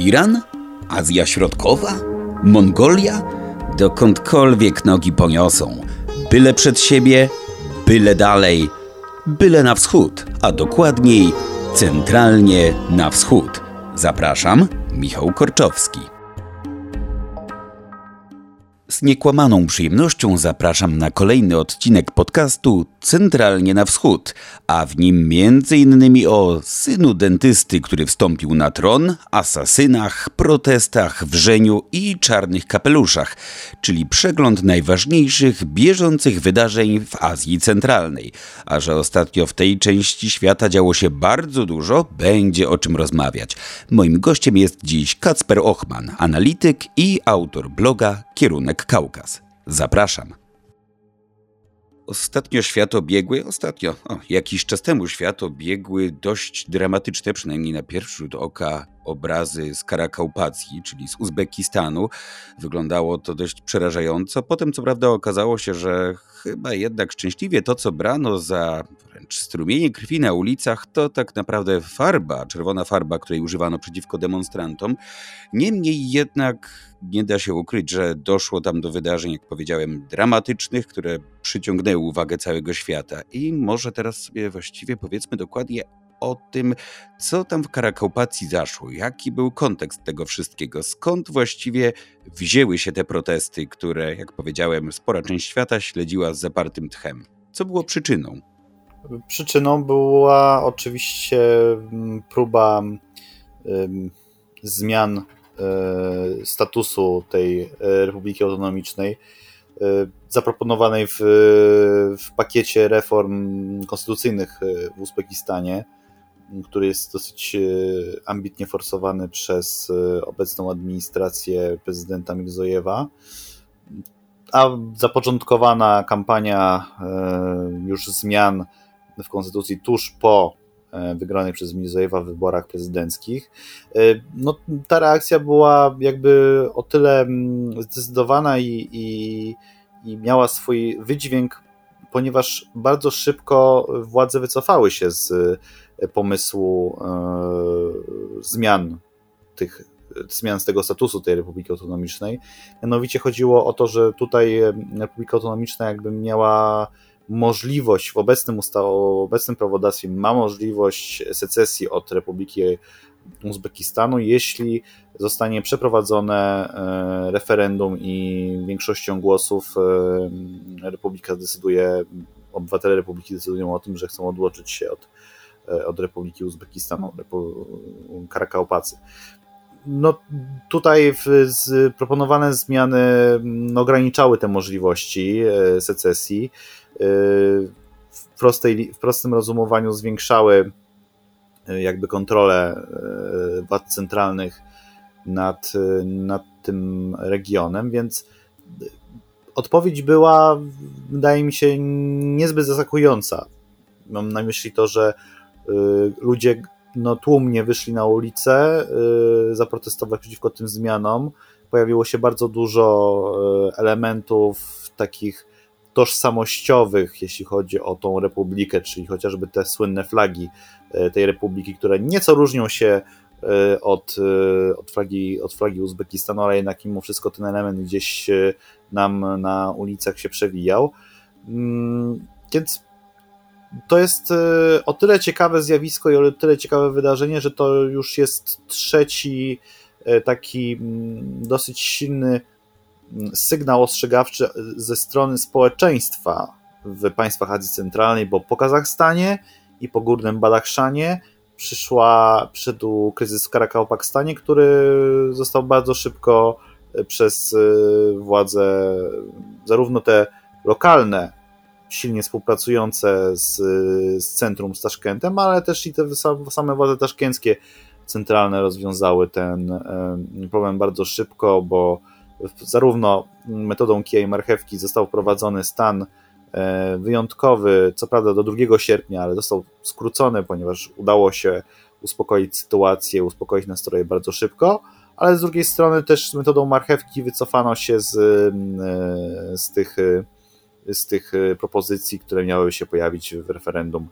Iran? Azja Środkowa? Mongolia? Dokądkolwiek nogi poniosą. Byle przed siebie, byle dalej, byle na wschód, a dokładniej centralnie na wschód. Zapraszam, Michał Korczowski. Z niekłamaną przyjemnością zapraszam na kolejny odcinek podcastu Centralnie na Wschód, a w nim m.in. o synu dentysty, który wstąpił na tron, asasynach, protestach, wrzeniu i czarnych kapeluszach, czyli przegląd najważniejszych bieżących wydarzeń w Azji Centralnej. A że ostatnio w tej części świata działo się bardzo dużo, będzie o czym rozmawiać. Moim gościem jest dziś Kacper Ochman, analityk i autor bloga Kierunek Kaukaz. Zapraszam. Ostatnio świat obiegły, ostatnio, o, jakiś czas temu świat obiegły dość dramatyczne, przynajmniej na pierwszy rzut oka, obrazy z Karakaupacji, czyli z Uzbekistanu. Wyglądało to dość przerażająco. Potem, co prawda, okazało się, że chyba jednak szczęśliwie to, co brano za wręcz strumienie krwi na ulicach, to tak naprawdę farba, czerwona farba, której używano przeciwko demonstrantom. Niemniej jednak nie da się ukryć, że doszło tam do wydarzeń, jak powiedziałem, dramatycznych, które przyciągnęły uwagę całego świata. I może teraz sobie właściwie powiedzmy dokładnie o tym, co tam w Karakaupacji zaszło, jaki był kontekst tego wszystkiego, skąd właściwie wzięły się te protesty, które, jak powiedziałem, spora część świata śledziła z zapartym tchem. Co było przyczyną? Przyczyną była oczywiście mm, próba zmian um, statusu tej e, Republiki Autonomicznej, um, zaproponowanej w, w pakiecie reform konstytucyjnych w Uzbekistanie który jest dosyć e, ambitnie forsowany przez e, obecną administrację prezydenta Mirzojewa. A zapoczątkowana kampania e, już zmian w konstytucji tuż po wygranych przez Mirzojewa wyborach prezydenckich. No, ta reakcja była jakby o tyle mm, zdecydowana i, i, i miała swój wydźwięk, ponieważ bardzo szybko władze wycofały się z pomysłu e, zmian tych zmian z tego statusu tej Republiki Autonomicznej. Mianowicie chodziło o to, że tutaj Republika Autonomiczna jakby miała możliwość w obecnym, usta- obecnym prawodawstwie ma możliwość secesji od Republiki Uzbekistanu, jeśli zostanie przeprowadzone e, referendum i większością głosów e, Republika decyduje, obywatele Republiki decydują o tym, że chcą odłączyć się od E, od Republiki Uzbekistanu, Karakaupacy. No tutaj w, z, proponowane zmiany no, ograniczały te możliwości e, secesji. E, w, prostej, w prostym rozumowaniu zwiększały jakby kontrolę władz centralnych nad, nad tym regionem, więc odpowiedź była, wydaje mi się, niezbyt zaskakująca. Mam na myśli to, że ludzie no, tłumnie wyszli na ulicę y, zaprotestować przeciwko tym zmianom. Pojawiło się bardzo dużo y, elementów takich tożsamościowych, jeśli chodzi o tą republikę, czyli chociażby te słynne flagi tej republiki, które nieco różnią się od, od, flagi, od flagi Uzbekistanu, ale jednak mimo wszystko ten element gdzieś nam na ulicach się przewijał. Mm, więc to jest e, o tyle ciekawe zjawisko i o tyle ciekawe wydarzenie, że to już jest trzeci e, taki mm, dosyć silny mm, sygnał ostrzegawczy ze strony społeczeństwa w państwach Azji Centralnej, bo po Kazachstanie i po Górnym Badachszanie przyszła, przyszedł kryzys w Karakałpakstanie, który został bardzo szybko e, przez władze, zarówno te lokalne, silnie współpracujące z, z centrum, z Taszkentem, ale też i te same władze taszkenckie centralne rozwiązały ten problem bardzo szybko, bo zarówno metodą kija i marchewki został wprowadzony stan e, wyjątkowy, co prawda do 2 sierpnia, ale został skrócony, ponieważ udało się uspokoić sytuację, uspokoić nastroje bardzo szybko, ale z drugiej strony też metodą marchewki wycofano się z, e, z tych z tych e, propozycji, które miały się pojawić w referendum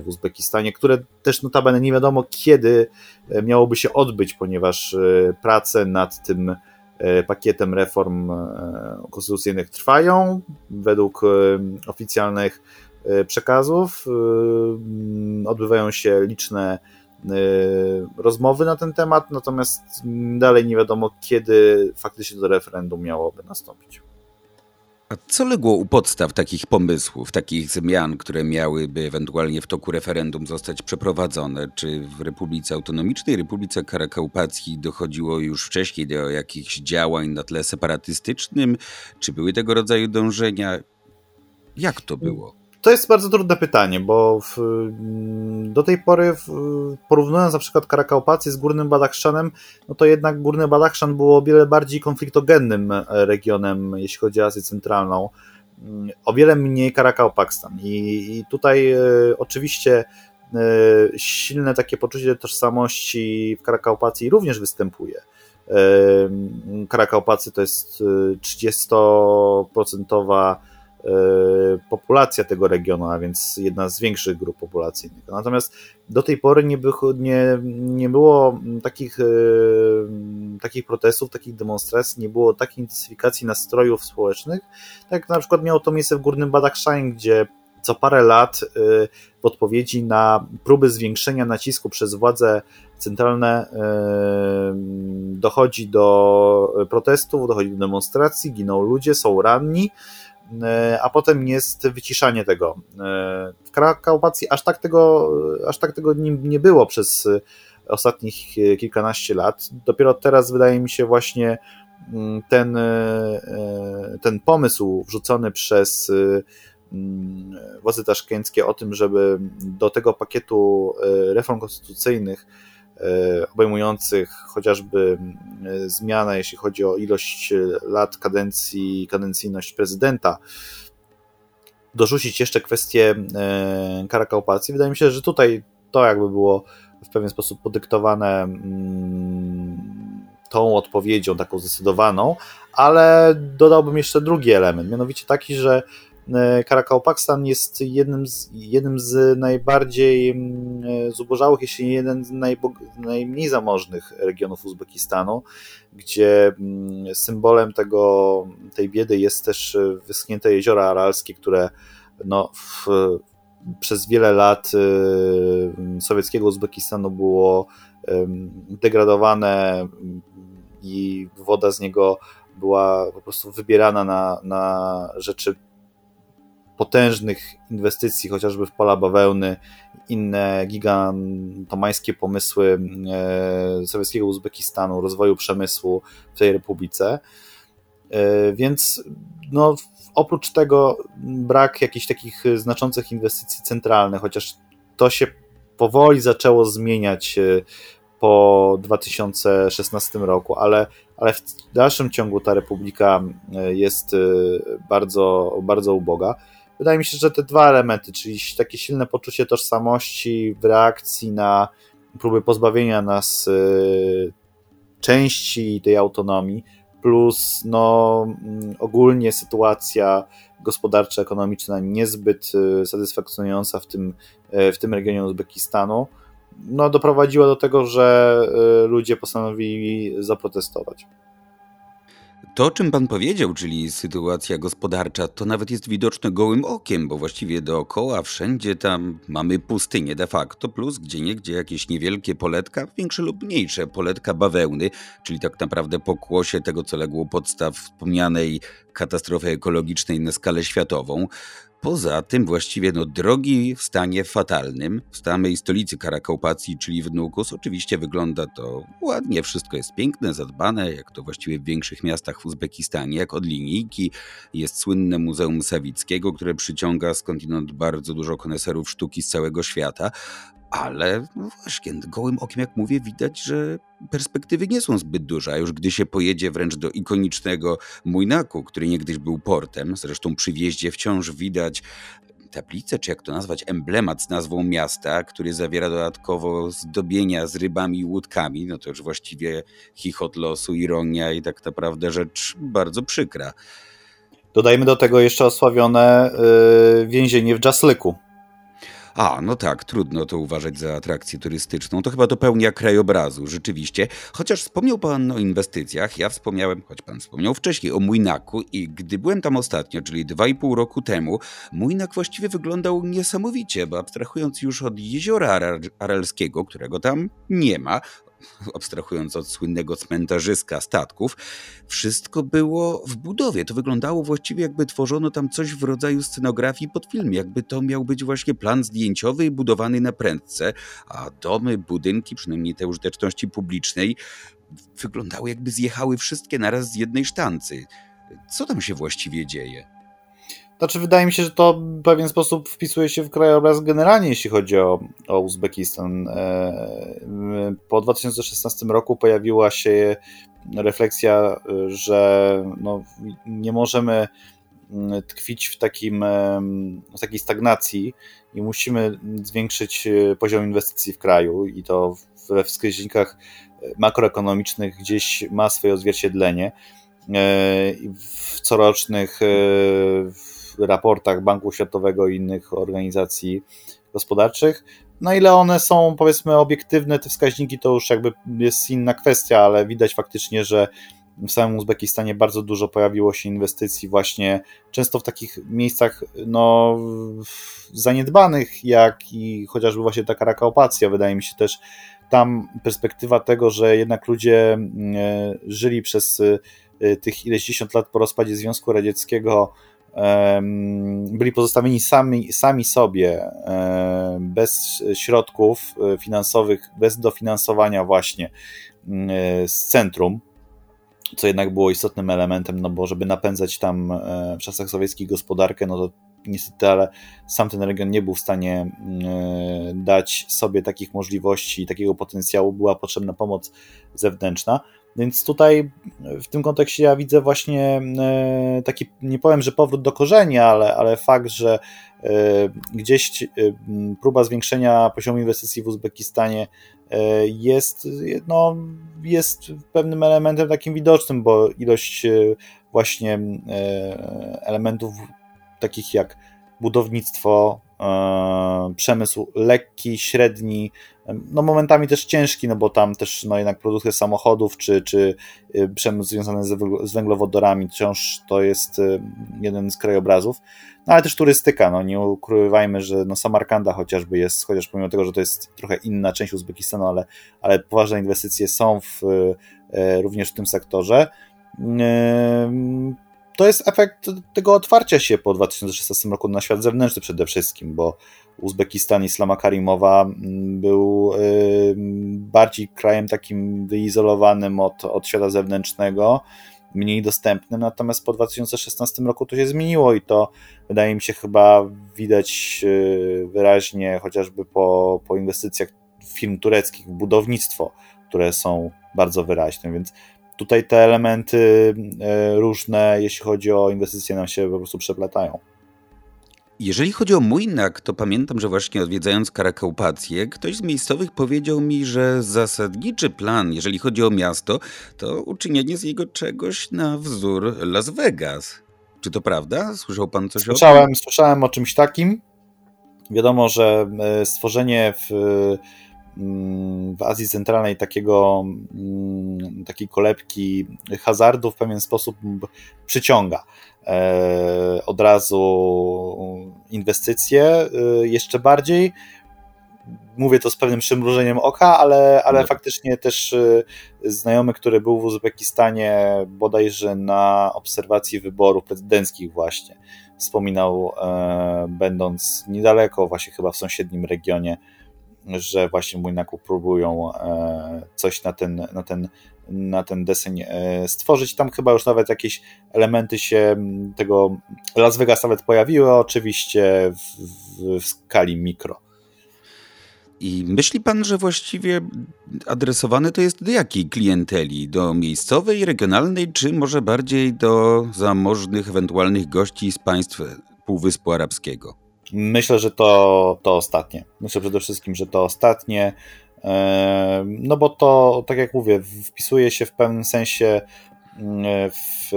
w Uzbekistanie, które też notabene nie wiadomo kiedy miałoby się odbyć, ponieważ prace nad tym pakietem reform konstytucyjnych trwają. Według oficjalnych przekazów odbywają się liczne rozmowy na ten temat, natomiast dalej nie wiadomo, kiedy faktycznie to referendum miałoby nastąpić. A co legło u podstaw takich pomysłów, takich zmian, które miałyby ewentualnie w toku referendum zostać przeprowadzone? Czy w Republice Autonomicznej, Republice Karakaupacji dochodziło już wcześniej do jakichś działań na tle separatystycznym? Czy były tego rodzaju dążenia? Jak to było? To jest bardzo trudne pytanie, bo w, do tej pory, w, porównując na przykład z Górnym Badachszanem, no to jednak Górny Badachszan było o wiele bardziej konfliktogennym regionem, jeśli chodzi o Azję Centralną, o wiele mniej Karakaupakstan. I, I tutaj e, oczywiście e, silne takie poczucie tożsamości w Karakaupacji również występuje. E, Karakaupacy to jest 30% E, populacja tego regionu, a więc jedna z większych grup populacyjnych. Natomiast do tej pory nie, by, nie, nie było takich, e, takich protestów, takich demonstracji, nie było takiej intensyfikacji nastrojów społecznych, tak na przykład miało to miejsce w Górnym Badakhshain, gdzie co parę lat e, w odpowiedzi na próby zwiększenia nacisku przez władze centralne dochodzi do protestów, dochodzi do demonstracji, giną ludzie, są ranni, E, a potem jest wyciszanie tego. E, w Krakaupacji aż tak tego, aż tak tego nie, nie było przez ostatnich kilkanaście lat. Dopiero teraz wydaje mi się właśnie mm, ten, e, ten pomysł wrzucony przez mm, władze taszkenckie o tym, żeby do tego pakietu reform konstytucyjnych E, obejmujących chociażby e, zmianę, jeśli chodzi o ilość lat kadencji, kadencyjność prezydenta, dorzucić jeszcze kwestię e, karakaupacji. Wydaje mi się, że tutaj to jakby było w pewien sposób podyktowane mm, tą odpowiedzią, taką zdecydowaną, ale dodałbym jeszcze drugi element, mianowicie taki, że Karakałpakstan jest jednym z, jednym z najbardziej mm, zubożałych, jeśli nie jeden z najmniej zamożnych regionów Uzbekistanu, gdzie mm, symbolem tego, tej biedy jest też wyschnięte jeziora aralskie, które no, w, przez wiele lat y, sowieckiego Uzbekistanu było degradowane i woda z niego była po prostu wybierana na, na rzeczy potężnych inwestycji, chociażby w pola bawełny, inne gigantomańskie pomysły e, sowieckiego Uzbekistanu, rozwoju przemysłu w tej republice. E, więc no, oprócz tego brak jakichś takich znaczących inwestycji centralnych, chociaż to się powoli zaczęło zmieniać e, po 2016 roku, ale, ale w dalszym ciągu ta republika jest bardzo, bardzo uboga wydaje mi się, że te dwa elementy, czyli takie silne poczucie tożsamości w reakcji na próby pozbawienia nas y, części tej autonomii, plus no, mm, ogólnie sytuacja gospodarcza, ekonomiczna niezbyt y, satysfakcjonująca w tym, y, w tym regionie Uzbekistanu, no, doprowadziła do tego, że ludzie postanowili zaprotestować. To, czym pan powiedział, czyli sytuacja gospodarcza, to nawet jest widoczne gołym okiem, bo właściwie dookoła, wszędzie tam mamy pustynię de facto, plus gdzie niegdzie jakieś niewielkie poletka, większe lub mniejsze poletka bawełny, czyli tak naprawdę pokłosie tego, co legło podstaw wspomnianej katastrofy ekologicznej na skalę światową. Poza tym właściwie no, drogi w stanie fatalnym, w samej stolicy Karakaupacji, czyli w Nukus, oczywiście wygląda to ładnie, wszystko jest piękne, zadbane, jak to właściwie w większych miastach w Uzbekistanie, jak od linijki. Jest słynne Muzeum Sawickiego, które przyciąga skądinąd bardzo dużo koneserów sztuki z całego świata, ale no właśnie, gołym okiem, jak mówię, widać, że perspektywy nie są zbyt duże. A już gdy się pojedzie wręcz do ikonicznego Mujnaku, który niegdyś był portem, zresztą przy wjeździe wciąż widać tablicę, czy jak to nazwać, emblemat z nazwą miasta, który zawiera dodatkowo zdobienia z rybami i łódkami, no to już właściwie chichot losu, ironia i tak naprawdę rzecz bardzo przykra. Dodajmy do tego jeszcze osławione yy, więzienie w Jaslyku A, no tak, trudno to uważać za atrakcję turystyczną. To chyba dopełnia krajobrazu, rzeczywiście. Chociaż wspomniał pan o inwestycjach, ja wspomniałem, choć pan wspomniał wcześniej, o Mójnaku i gdy byłem tam ostatnio, czyli dwa i pół roku temu, Mójnak właściwie wyglądał niesamowicie, bo abstrahując już od jeziora Aralskiego, którego tam nie ma, abstrahując od słynnego cmentarzyska statków, wszystko było w budowie. To wyglądało właściwie jakby tworzono tam coś w rodzaju scenografii pod film, jakby to miał być właśnie plan zdjęciowy budowany na prędce, a domy, budynki, przynajmniej te użyteczności publicznej, wyglądały jakby zjechały wszystkie naraz z jednej sztancy. Co tam się właściwie dzieje? Znaczy, wydaje mi się, że to w pewien sposób wpisuje się w krajobraz generalnie, jeśli chodzi o, o Uzbekistan. E, po 2016 roku pojawiła się refleksja, że no, nie możemy mm, tkwić w, takim, w takiej stagnacji i musimy zwiększyć poziom inwestycji w kraju i to we wskaźnikach makroekonomicznych gdzieś ma swoje odzwierciedlenie. E, w corocznych w raportach Banku Światowego i innych organizacji gospodarczych. Na ile one są, powiedzmy, obiektywne, te wskaźniki, to już jakby jest inna kwestia, ale widać faktycznie, że w samym Uzbekistanie bardzo dużo pojawiło się inwestycji właśnie często w takich miejscach no, zaniedbanych, jak i chociażby właśnie taka rakaopacja. Wydaje mi się też tam perspektywa tego, że jednak ludzie mm, e, żyli przez e, tych ileś dziesiąt lat po rozpadzie Związku Radzieckiego byli pozostawieni sami, sami sobie, bez środków e, finansowych, bez dofinansowania właśnie e, z centrum, co jednak było istotnym elementem, no bo żeby napędzać tam e, w czasach sowieckich gospodarkę, no to niestety, ale sam ten region nie był w stanie dać sobie takich możliwości, takiego potencjału, była potrzebna pomoc zewnętrzna. Więc tutaj w tym kontekście ja widzę właśnie e, taki, nie powiem, że powrót do korzeni, ale, ale fakt, że e, gdzieś e, próba zwiększenia poziomu inwestycji w Uzbekistanie jest, no, jest pewnym elementem takim widocznym, bo ilość właśnie elementów takich jak budownictwo, przemysł lekki, średni, no momentami też ciężki, no bo tam też no jednak produkcja samochodów czy, czy y, przemysł związany z węglowodorami wciąż to jest y, jeden z krajobrazów, no ale też turystyka, no nie ukrywajmy, że no Samarkanda chociażby jest, chociaż pomimo tego, że to jest trochę inna część Uzbekistanu, ale, ale poważne inwestycje są w, y, również w tym sektorze to jest efekt tego otwarcia się po 2016 roku na świat zewnętrzny przede wszystkim, bo Uzbekistan Islama Karimowa mm, był bardziej krajem takim wyizolowanym od, od świata zewnętrznego, mniej dostępnym, natomiast po 2016 roku to się zmieniło i to wydaje mi się chyba widać y, wyraźnie chociażby po, po inwestycjach firm tureckich w budownictwo, które są bardzo wyraźne, więc tutaj te elementy e, różne, jeśli chodzi o inwestycje, nam się po prostu przeplatają. Jeżeli chodzi o Mójnak, to pamiętam, że właśnie odwiedzając Karakaupację, ktoś z miejscowych powiedział mi, że zasadniczy plan, jeżeli chodzi o miasto, to uczynienie z jego czegoś na wzór Las Vegas. Czy to prawda? Słyszał pan coś słyszałem, o tym? Słyszałem o czymś takim. Wiadomo, że e, stworzenie w w Azji Centralnej takiego, mm, takiej kolebki hazardu w pewien sposób przyciąga e, od razu inwestycje e, jeszcze bardziej. Mówię to z pewnym przymrużeniem oka, ale, ale no. faktycznie też e, znajomy, który był w Uzbekistanie bodajże na obserwacji wyborów prezydenckich właśnie, wspominał, będąc niedaleko, właśnie chyba w sąsiednim regionie, że właśnie Mójnaku próbują e, coś na ten, na ten, na ten deseń e, stworzyć. Tam chyba już nawet jakieś elementy się tego Las Vegas nawet pojawiły, oczywiście w, w, w skali mikro. I myśli pan, że właściwie adresowane to jest do jakiej klienteli? Do miejscowej, regionalnej, czy może bardziej do zamożnych, ewentualnych gości z państw Półwyspu Arabskiego? Myślę, że to, to ostatnie. Myślę przede wszystkim, że to ostatnie. No bo to, tak jak mówię, wpisuje się w pewnym sensie mm, w,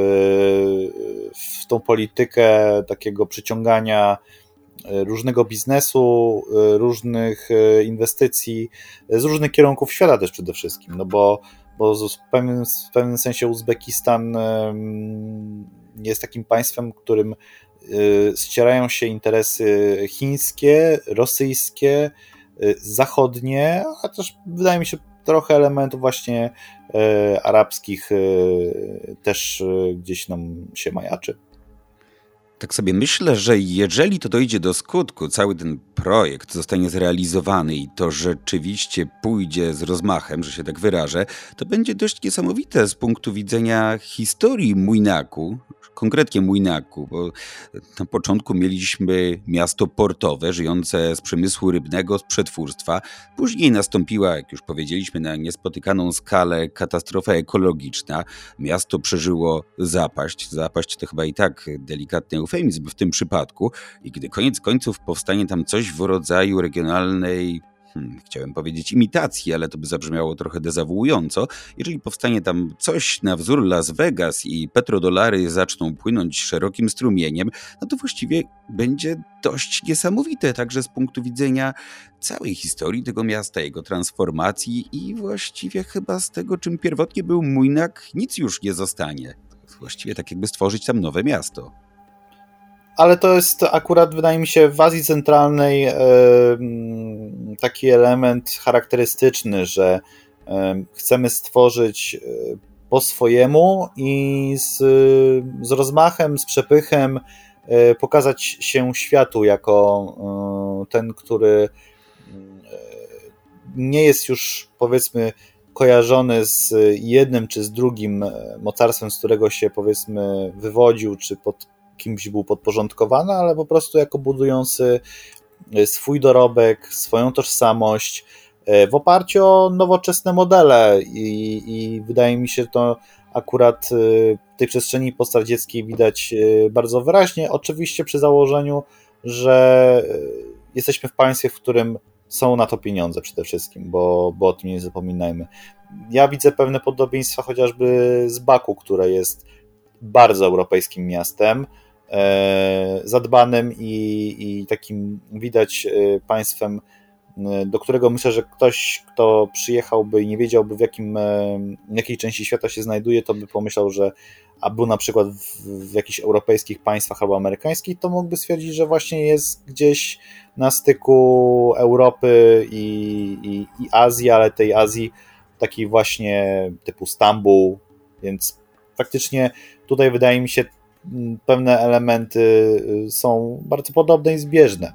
w tą politykę takiego przyciągania różnego biznesu, różnych inwestycji, z różnych kierunków świata też przede wszystkim, no bo, bo w, pewnym, w pewnym sensie Uzbekistan jest takim państwem, którym ścierają się interesy chińskie, rosyjskie, zachodnie, a też wydaje mi się trochę elementów właśnie e, arabskich też gdzieś nam się majaczy. Tak sobie myślę, że jeżeli to dojdzie do skutku, cały ten projekt zostanie zrealizowany i to rzeczywiście pójdzie z rozmachem, że się tak wyrażę, to będzie dość niesamowite z punktu widzenia historii Mujnaku, konkretnie Mujnaku, bo na początku mieliśmy miasto portowe, żyjące z przemysłu rybnego, z przetwórstwa. Później nastąpiła, jak już powiedzieliśmy, na niespotykaną skalę katastrofa ekologiczna. Miasto przeżyło zapaść. Zapaść to chyba i tak delikatny eufemizm w tym przypadku. I gdy koniec końców powstanie tam coś w rodzaju regionalnej hmm, chciałem powiedzieć imitacji, ale to by zabrzmiało trochę dezawuująco. Jeżeli powstanie tam coś na wzór Las Vegas i petrodolary zaczną płynąć szerokim strumieniem, no to właściwie będzie dość niesamowite, także z punktu widzenia całej historii tego miasta, jego transformacji i właściwie chyba z tego, czym pierwotnie był Mujnak, nic już nie zostanie. Właściwie tak jakby stworzyć tam nowe miasto ale to jest akurat, wydaje mi się, w Azji Centralnej e, taki element charakterystyczny, że e, chcemy stworzyć e, po swojemu i z, z rozmachem, z przepychem pokazać się światu jako ten, który nie jest już powiedzmy kojarzony z jednym czy z drugim mocarstwem, z którego się powiedzmy wywodził, czy pod kimś był podporządkowany, ale po prostu jako budujący e, swój dorobek, swoją tożsamość e, w oparciu o nowoczesne modele. I, i wydaje mi się to akurat e, w tej przestrzeni postradzieckiej widać bardzo wyraźnie, oczywiście przy założeniu, że jesteśmy w państwie, w którym są na to pieniądze przede wszystkim, bo, bo o tym nie zapominajmy. Ja widzę pewne podobieństwa chociażby z Baku, które jest bardzo europejskim miastem, zadbanym i, i takim widać e, państwem, e, do którego myślę, że ktoś, kto przyjechałby i nie wiedziałby w, jakim, w jakiej części świata się znajduje, to by pomyślał, że a był na przykład w, w jakichś europejskich państwach albo amerykańskich, to mógłby stwierdzić, że właśnie jest gdzieś na styku Europy i, i, i Azji, ale tej Azji takiej właśnie typu Stambuł, więc faktycznie tutaj wydaje mi się pewne elementy y, są bardzo podobne i zbieżne.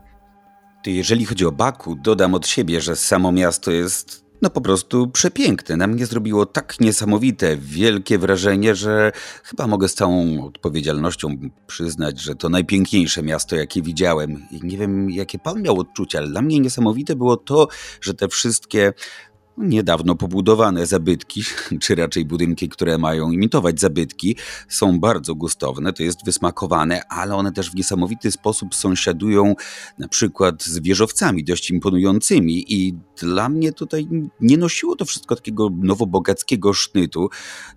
Jeżeli chodzi o Baku, dodam od siebie, że samo miasto jest no po prostu przepiękne. Na mnie zrobiło tak niesamowite, wielkie wrażenie, że chyba mogę z całą odpowiedzialnością przyznać, że to najpiękniejsze miasto, jakie widziałem. I nie wiem, jakie pan miał odczucia, ale dla mnie niesamowite było to, że te wszystkie niedawno pobudowane zabytki, czy raczej budynki, które mają imitować zabytki, są bardzo gustowne, to jest wysmakowane, ale one też w niesamowity sposób sąsiadują na przykład z wieżowcami dość imponującymi i dla mnie tutaj nie nosiło to wszystko takiego nowobogackiego sznytu.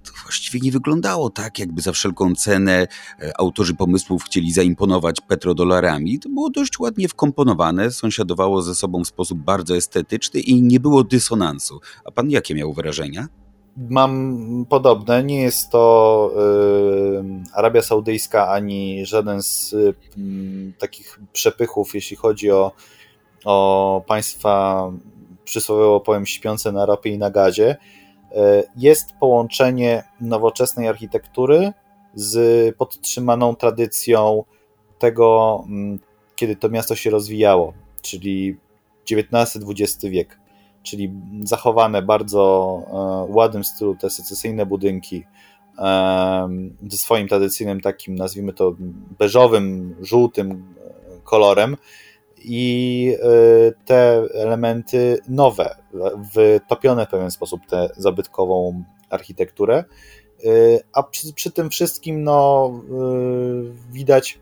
To właściwie nie wyglądało tak, jakby za wszelką cenę e, autorzy pomysłów chcieli zaimponować petrodolarami. To było dość ładnie wkomponowane, sąsiadowało ze sobą w sposób bardzo estetyczny i nie było dysonansu. A pan jakie miał wrażenia? Mam podobne. Nie jest to y, Arabia Saudyjska ani żaden z y, takich przepychów, jeśli chodzi o, o państwa przysłowiowo powiem śpiące na ropie i na gazie. Y, jest połączenie nowoczesnej architektury z podtrzymaną tradycją tego, mm, kiedy to miasto się rozwijało, czyli XIX-XX wiek czyli zachowane bardzo e, ładnym stylu te secesyjne budynki e, ze swoim tradycyjnym takim, nazwijmy to, beżowym, żółtym e, kolorem i te elementy nowe, wtopione w pewien sposób tę zabytkową architekturę, a przy, przy tym wszystkim no, widać,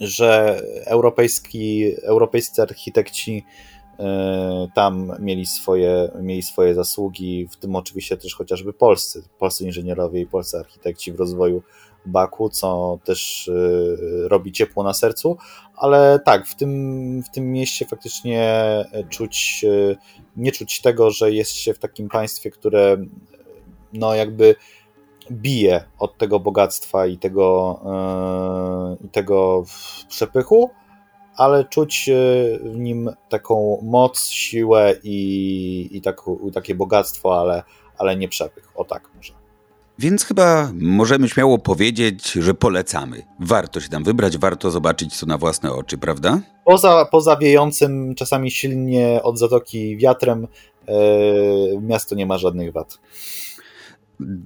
że europejski, europejscy architekci tam mieli swoje, mieli swoje zasługi, w tym oczywiście też chociażby polscy, polscy inżynierowie i polscy architekci w rozwoju Baku, co też robi ciepło na sercu, ale tak, w tym, w tym mieście faktycznie czuć, nie czuć tego, że jest się w takim państwie, które no jakby bije od tego bogactwa i tego, i tego przepychu, ale czuć e, w nim taką moc, siłę i, i tak, takie bogactwo, ale, ale nie przepych. O tak może. Więc chyba możemy śmiało powiedzieć, że polecamy. Warto się tam wybrać, warto zobaczyć co na własne oczy, prawda? Poza, poza wiejącym czasami silnie od zatoki wiatrem, yy, miasto nie ma żadnych wad.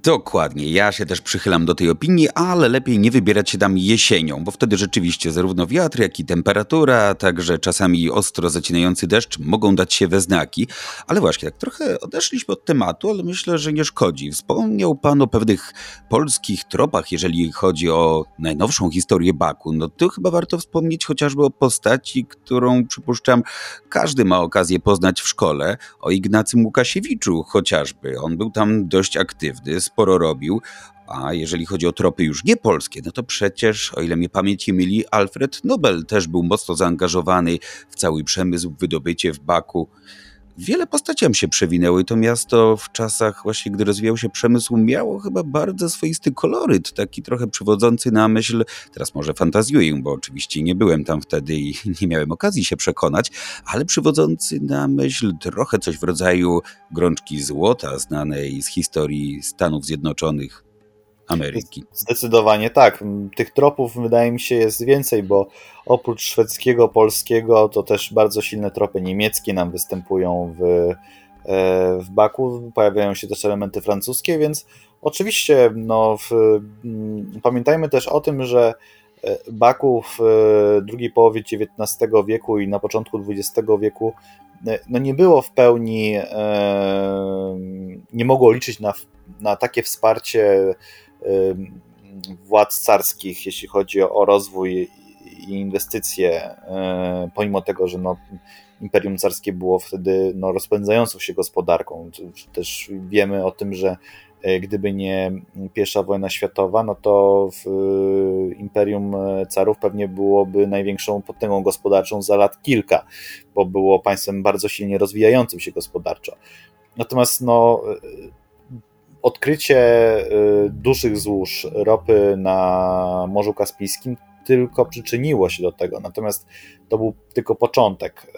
Dokładnie, ja się też przychylam do tej opinii, ale lepiej nie wybierać się tam jesienią, bo wtedy rzeczywiście zarówno wiatr, jak i temperatura, a także czasami ostro zacinający deszcz mogą dać się we znaki. Ale właśnie, tak trochę odeszliśmy od tematu, ale myślę, że nie szkodzi. Wspomniał Pan o pewnych polskich tropach, jeżeli chodzi o najnowszą historię Baku. No to chyba warto wspomnieć chociażby o postaci, którą przypuszczam każdy ma okazję poznać w szkole, o Ignacym Łukasiewiczu chociażby. On był tam dość aktywny sporo robił. A jeżeli chodzi o tropy już nie polskie, no to przecież, o ile mnie pamięć myli, Alfred Nobel też był mocno zaangażowany w cały przemysł, wydobycie w Baku. Wiele postaciom się przewinęły. To miasto w czasach właśnie, gdy rozwijał się przemysł, miało chyba bardzo swoisty koloryt, taki trochę przywodzący na myśl, teraz może fantazjuję, bo oczywiście nie byłem tam wtedy i nie miałem okazji się przekonać, ale przywodzący na myśl trochę coś w rodzaju grączki złota znanej z historii Stanów Zjednoczonych. Ameryki. Zdecydowanie tak. Tych tropów wydaje mi się jest więcej, bo oprócz szwedzkiego, polskiego, to też bardzo silne tropy niemieckie nam występują w, e, w Baku. Pojawiają się też elementy francuskie, więc oczywiście no, w, pamiętajmy też o tym, że e, Baku w e, drugiej połowie XIX wieku i na początku XX wieku no nie było w pełni, nie mogło liczyć na, na takie wsparcie władz carskich, jeśli chodzi o rozwój i inwestycje, pomimo tego, że no, Imperium Carskie było wtedy no, rozpędzającą się gospodarką. Też wiemy o tym, że e, gdyby nie pierwsza wojna światowa, no to w Imperium Carów pewnie byłoby największą potęgą gospodarczą za lat kilka, bo było państwem bardzo silnie rozwijającym się gospodarczo. Natomiast no, odkrycie y, dużych złóż ropy na Morzu Kaspijskim tylko przyczyniło się do tego, natomiast to był tylko początek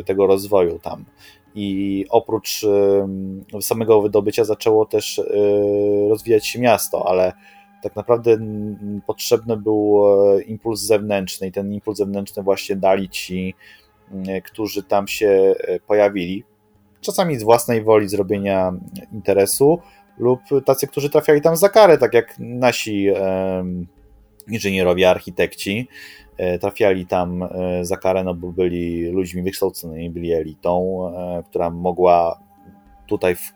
y, tego rozwoju tam. I oprócz y, samego wydobycia zaczęło też rozwijać się miasto, ale tak naprawdę potrzebny był impuls zewnętrzny i ten impuls zewnętrzny właśnie dali ci, którzy tam się pojawili czasami z własnej woli zrobienia interesu, lub tacy, którzy trafiali tam za karę, tak jak nasi inżynierowie, architekci, e, trafiali tam e, za karę, no bo byli ludźmi wykształconymi, byli elitą, e, która mogła tutaj w,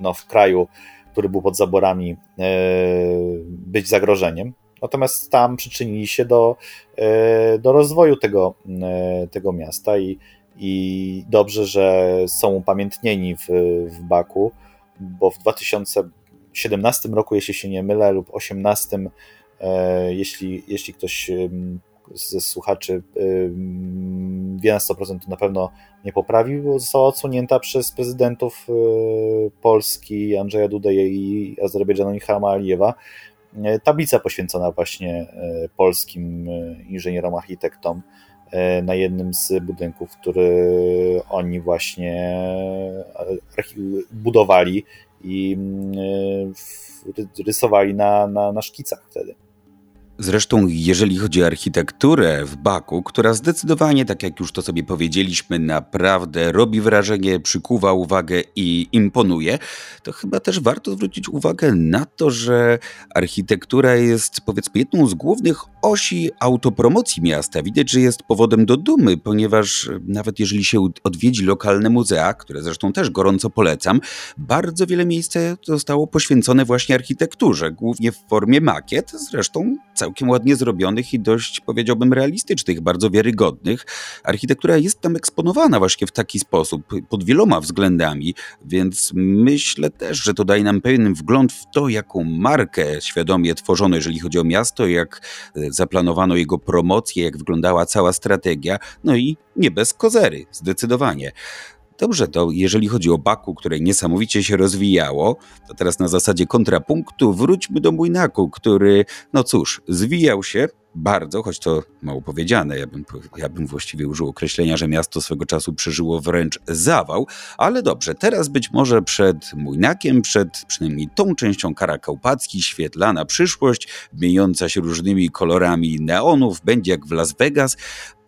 no, w kraju, który był pod zaborami, być zagrożeniem. Natomiast tam przyczynili się do, do rozwoju tego, tego miasta i i dobrze, że są upamiętnieni w, w Baku, bo w 2017 roku, jeśli się nie mylę, lub 2018, e, jeśli, jeśli ktoś ze słuchaczy wie na 100%, to na pewno nie poprawił, bo została odsunięta przez prezydentów e, Polski Andrzeja Dudę i Azerbejdżanu Michała Alijewa. E, tablica poświęcona właśnie polskim inżynierom, architektom, na jednym z budynków, który oni właśnie e, budowali i mm, e, rysowali na, na, na szkicach wtedy. Zresztą, jeżeli chodzi o architekturę w Baku, która zdecydowanie, tak jak już to sobie powiedzieliśmy, naprawdę robi wrażenie, przykuwa uwagę i imponuje, to chyba też warto zwrócić uwagę na to, że architektura jest powiedzmy jedną z głównych osi autopromocji miasta. Widać, że jest powodem do dumy, ponieważ nawet jeżeli się odwiedzi lokalne muzea, które zresztą też gorąco polecam, bardzo wiele miejsca zostało poświęcone właśnie architekturze, głównie w formie makiet, zresztą całkiem ładnie zrobionych i dość, powiedziałbym, realistycznych, bardzo wiarygodnych. Architektura jest tam eksponowana właśnie w taki sposób, pod wieloma względami, więc myślę też, że to daje nam pewien wgląd w to, jaką markę świadomie tworzono, jeżeli chodzi o miasto, jak e, zaplanowano jego promocję, jak wyglądała cała strategia, no i nie bez kozery, zdecydowanie. Dobrze, to jeżeli chodzi o Baku, które niesamowicie się rozwijało, to teraz na zasadzie kontrapunktu wróćmy do Młynaku, który, no cóż, zwijał się bardzo, choć to mało powiedziane, ja bym, ja bym właściwie użył określenia, że miasto swego czasu przeżyło wręcz zawał, ale dobrze, teraz być może przed Młynakiem, przed przynajmniej tą częścią Karakałpacki świetlana przyszłość, mieniąca się różnymi kolorami neonów, będzie jak w Las Vegas,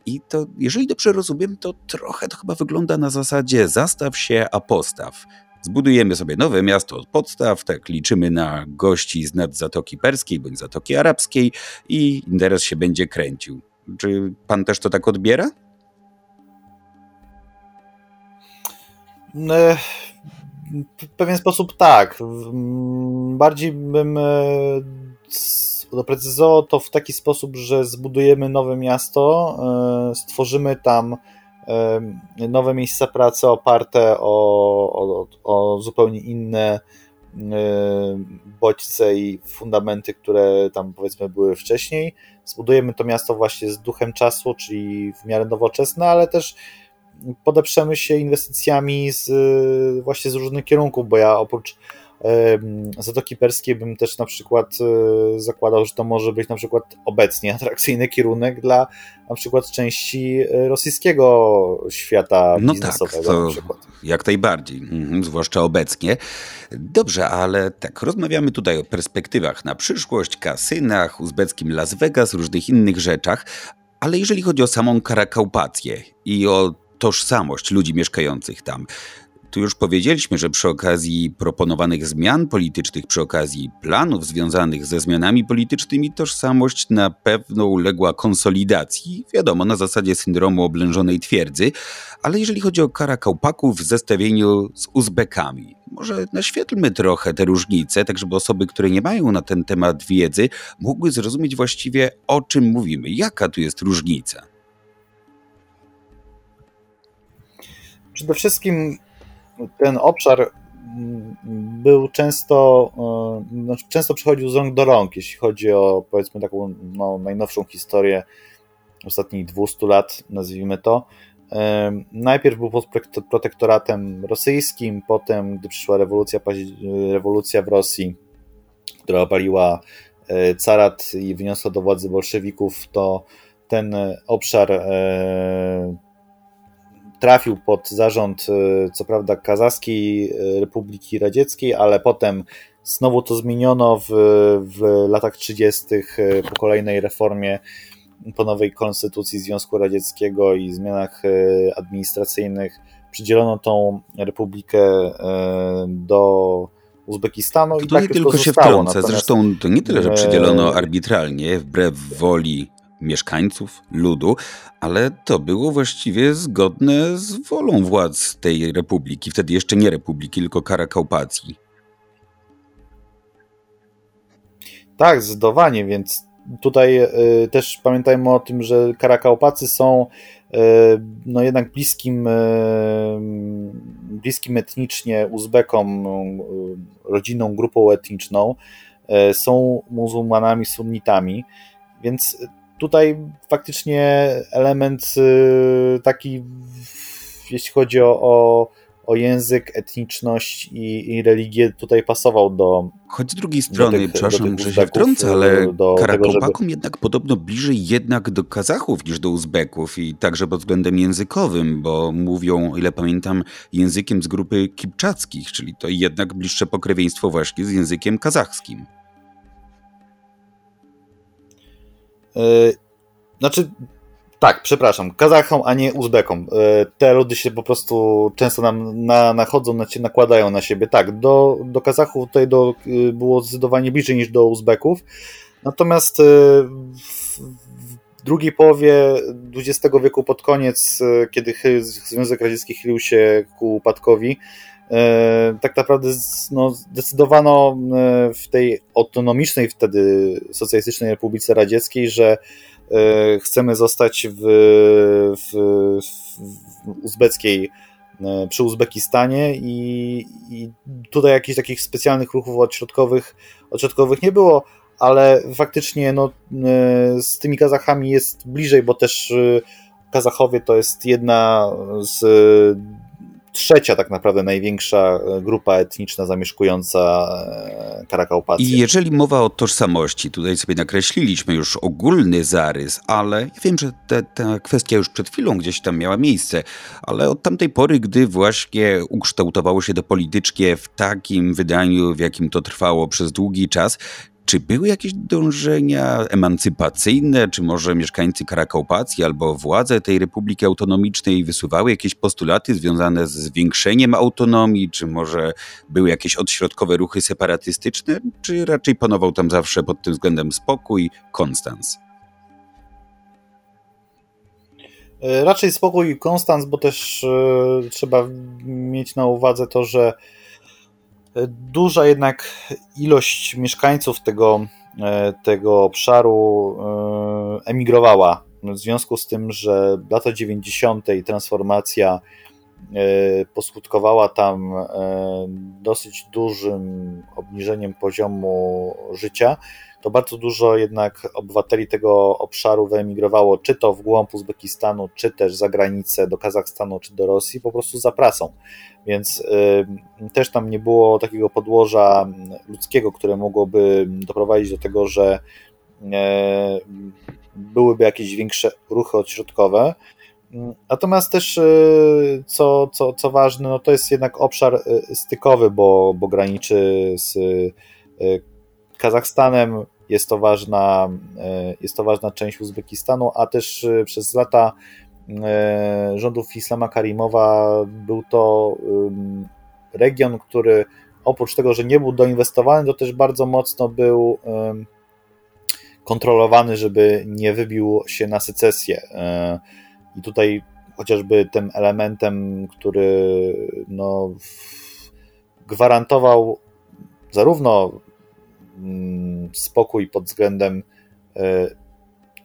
i to, jeżeli dobrze rozumiem, to trochę to chyba wygląda na zasadzie zastaw się, a postaw. Zbudujemy sobie nowe miasto od podstaw, tak liczymy na gości z nad Zatoki Perskiej bądź Zatoki Arabskiej i interes się będzie kręcił. Czy pan też to tak odbiera? No, w pewien sposób tak. Bardziej bym e, doprecyzował to w taki sposób, że zbudujemy nowe miasto, e, stworzymy tam e, nowe miejsca pracy oparte o, o, o zupełnie inne e, bodźce i fundamenty, które tam powiedzmy były wcześniej. Zbudujemy to miasto właśnie z duchem czasu, czyli w miarę nowoczesne, ale też podeprzemy się inwestycjami z, właśnie z różnych kierunków, bo ja oprócz Zatoki Perskie bym też na przykład e, zakładał, że to może być na przykład obecnie atrakcyjny kierunek dla na przykład części e, rosyjskiego świata no tak, biznesowego. Tak, to jak najbardziej, mhm, zwłaszcza obecnie. Dobrze, ale tak, rozmawiamy tutaj o perspektywach na przyszłość, kasynach, uzbeckim Las Vegas, różnych innych rzeczach, ale jeżeli chodzi o samą Karakaupację i o tożsamość ludzi mieszkających tam, tu już powiedzieliśmy, że przy okazji proponowanych zmian politycznych, przy okazji planów związanych ze zmianami politycznymi, tożsamość na pewno uległa konsolidacji, wiadomo, na zasadzie syndromu oblężonej twierdzy, ale jeżeli chodzi o Karakałpaków w zestawieniu z Uzbekami, może naświetlmy trochę te różnice, tak żeby osoby, które nie mają na ten temat wiedzy, mogły zrozumieć właściwie o czym mówimy, jaka tu jest różnica. Przede wszystkim ten obszar mm, był często, e, znaczy często przechodził z rąk do rąk, jeśli chodzi o powiedzmy taką no, najnowszą historię ostatnich 200 lat, nazwijmy to. E, najpierw był pod protektoratem rosyjskim, potem, gdy przyszła rewolucja, rewolucja w Rosji, która opaliła e, carat i wyniosła do władzy bolszewików, to ten obszar trafił pod zarząd, e, co prawda, Kazachskiej e, Republiki Radzieckiej, ale potem znowu to zmieniono w, w latach 30. E, po kolejnej reformie, po nowej konstytucji Związku Radzieckiego i zmianach administracyjnych. Przydzielono tą republikę do Uzbekistanu. Tutaj i tak tylko się zostało. wtrącę. Zresztą to nie tyle, że przydzielono arbitralnie, wbrew woli mieszkańców, ludu, ale to było właściwie zgodne z wolą władz tej republiki, wtedy jeszcze nie republiki, tylko Karakałpacji. Tak, zdecydowanie, więc tutaj y, też pamiętajmy o tym, że Karakałpacy są y, no jednak bliskim, y, bliskim etnicznie Uzbekom, rodziną, grupą etniczną, są muzułmanami, sunnitami, więc tutaj faktycznie element y, taki, jeśli chodzi o, o, o język, etniczność i, i, religię, tutaj pasował do. Choć z drugiej strony, tych, przepraszam, że się wtrącę, ale Karakopakom żeby... jednak podobno bliżej jednak do Kazachów niż do Uzbeków i także pod względem językowym, bo mówią, o ile pamiętam, językiem z grupy kipczackich, czyli to jednak bliższe pokrewieństwo właśnie z językiem kazachskim. Znaczy, tak, przepraszam, Kazachom, a nie Uzbekom. E, te ludy się po prostu często nam na, nachodzą, na, nakładają na siebie. Tak, do, do Kazachów tutaj do, było zdecydowanie bliżej niż do Uzbeków. Natomiast e, w, drugiej połowie XX wieku, pod koniec, kiedy Związek Radziecki chylił się ku upadkowi, tak naprawdę no, zdecydowano w tej autonomicznej wtedy Socjalistycznej Republice Radzieckiej, że chcemy zostać w, w, w uzbeckiej E, przy Uzbekistanie i, i tutaj jakichś takich specjalnych ruchów odśrodkowych, odśrodkowych nie było, ale faktycznie no, e, z tymi Kazachami jest bliżej, bo też e, Kazachowie to jest jedna z trzecia tak naprawdę największa e, grupa etniczna zamieszkująca e, Karakaupację. I jeżeli mowa o tożsamości, tutaj sobie nakreśliliśmy już ogólny zarys, ale ja wiem, że te, ta kwestia już przed chwilą gdzieś tam miała miejsce, ale od tamtej pory, gdy właśnie ukształtowało się to polityczkie w takim wydaniu, w jakim to trwało przez długi czas, czy były jakieś dążenia emancypacyjne, czy może mieszkańcy Karakaupacji albo władze tej Republiki Autonomicznej wysuwały jakieś postulaty związane z zwiększeniem autonomii, czy może były jakieś odśrodkowe ruchy separatystyczne, czy raczej panował tam zawsze pod tym względem spokój, konstans? E, raczej spokój i konstans, bo też e, trzeba mieć na uwadze to, że Duża jednak ilość mieszkańców tego, e, tego obszaru e, emigrowała. W związku z tym, że lata 90. transformacja e, poskutkowała tam dosyć dużym obniżeniem poziomu życia, to bardzo dużo jednak obywateli tego obszaru wyemigrowało, czy to w głąb Uzbekistanu, czy też za granicę do Kazachstanu, czy do Rosji, po prostu za pracą. Więc y, też tam nie było takiego podłoża ludzkiego, które mogłoby doprowadzić do tego, że y, byłyby jakieś większe ruchy odśrodkowe. Natomiast też, y, co, co, co ważne, no to jest jednak obszar y, stykowy, bo, bo graniczy z y, Kazachstanem, jest to ważna, jest to ważna część Uzbekistanu, a też przez lata rządów Islama Karimowa był to region, który oprócz tego, że nie był doinwestowany, to też bardzo mocno był kontrolowany, żeby nie wybił się na secesję. I tutaj chociażby tym elementem, który no, gwarantował zarówno spokój pod względem e,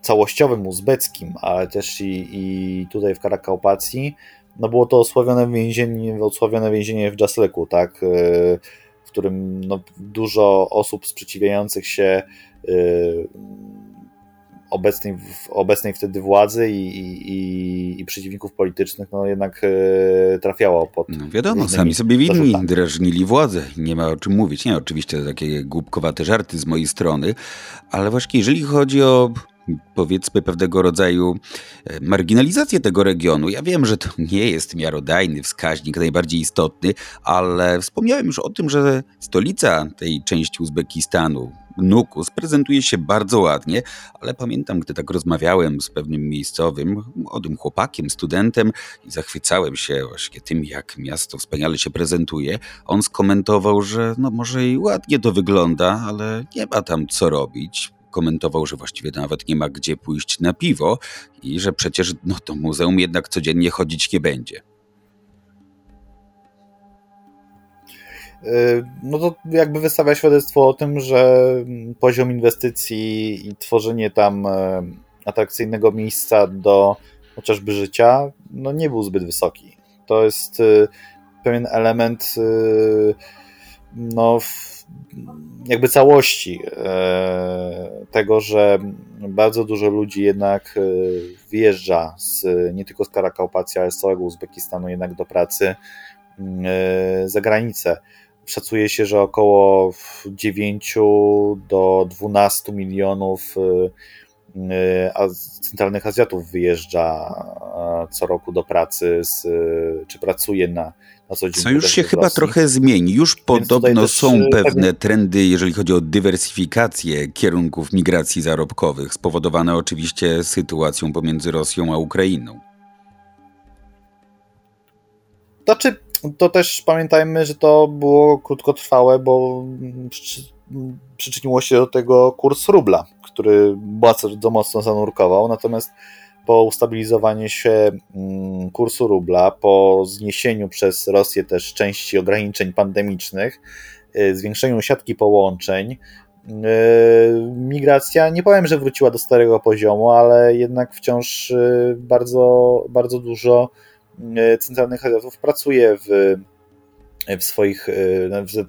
całościowym uzbeckim, ale też i, i tutaj w Karakaupacji, no było to osławione więzienie, osławione więzienie w Jasleku, tak, e, w którym no, dużo osób sprzeciwiających się e, obecnej, obecnej wtedy władzy i, i, i przeciwników politycznych, no jednak e, trafiało pod. No wiadomo, sami sobie winni drażnili władzę. Nie ma o czym mówić. Nie, oczywiście takie głupkowate żarty z mojej strony, ale właśnie jeżeli chodzi o powiedzmy pewnego rodzaju e, marginalizację tego regionu. Ja wiem, że to nie jest miarodajny wskaźnik, najbardziej istotny, ale wspomniałem już o tym, że stolica tej części Uzbekistanu, Nukus, prezentuje się bardzo ładnie, ale pamiętam, gdy tak rozmawiałem z pewnym miejscowym, młodym chłopakiem, studentem i zachwycałem się właśnie tym, jak miasto wspaniale się prezentuje, on skomentował, że no może i ładnie to wygląda, ale nie ma tam co robić. Komentował, że właściwie nawet nie ma gdzie pójść na piwo i że przecież no, to muzeum jednak codziennie chodzić nie będzie. No to jakby wystawia świadectwo o tym, że poziom inwestycji i tworzenie tam e, atrakcyjnego miejsca do chociażby życia no nie był zbyt wysoki. To jest y, pewien element y, no, jakby całości e, tego, że bardzo dużo ludzi jednak e, wjeżdża z, nie tylko z Karakaupacji, ale z całego Uzbekistanu jednak do pracy e, za granicę. Szacuje się, że około 9 do 12 milionów centralnych Azjatów wyjeżdża co roku do pracy, z, czy pracuje na, na co dzień. Co już się chyba trochę zmieni. Już podobno są e, pewne trendy, jeżeli chodzi o dywersyfikację kierunków migracji zarobkowych, spowodowane oczywiście sytuacją pomiędzy Rosją a Ukrainą. Znaczy, to też pamiętajmy, że to było krótkotrwałe, bo przyczyniło się do tego kurs rubla, który bardzo mocno zanurkował, natomiast po ustabilizowaniu się mm, kursu rubla, po zniesieniu przez Rosję też części ograniczeń pandemicznych, y, zwiększeniu siatki połączeń, y, migracja, nie powiem, że wróciła do starego poziomu, ale jednak wciąż y, bardzo, bardzo dużo centralnych agentów pracuje w, w swoich,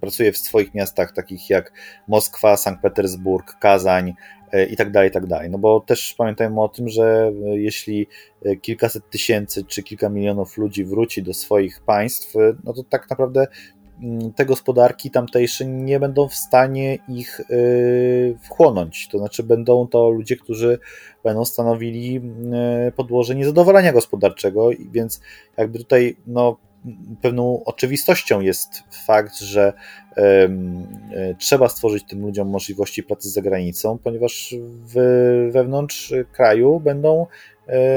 pracuje w swoich miastach, takich jak Moskwa, Sankt Petersburg, Kazań, E, i tak dalej, i tak dalej. No bo też pamiętajmy o tym, że e, jeśli e, kilkaset tysięcy czy kilka milionów ludzi wróci do swoich państw, no to tak naprawdę te gospodarki tamtejsze nie będą w stanie ich wchłonąć. To znaczy, będą to ludzie, którzy będą stanowili podłoże niezadowolenia gospodarczego, więc jakby tutaj no, pewną oczywistością jest fakt, że e, trzeba stworzyć tym ludziom możliwości pracy za granicą, ponieważ wewnątrz kraju będą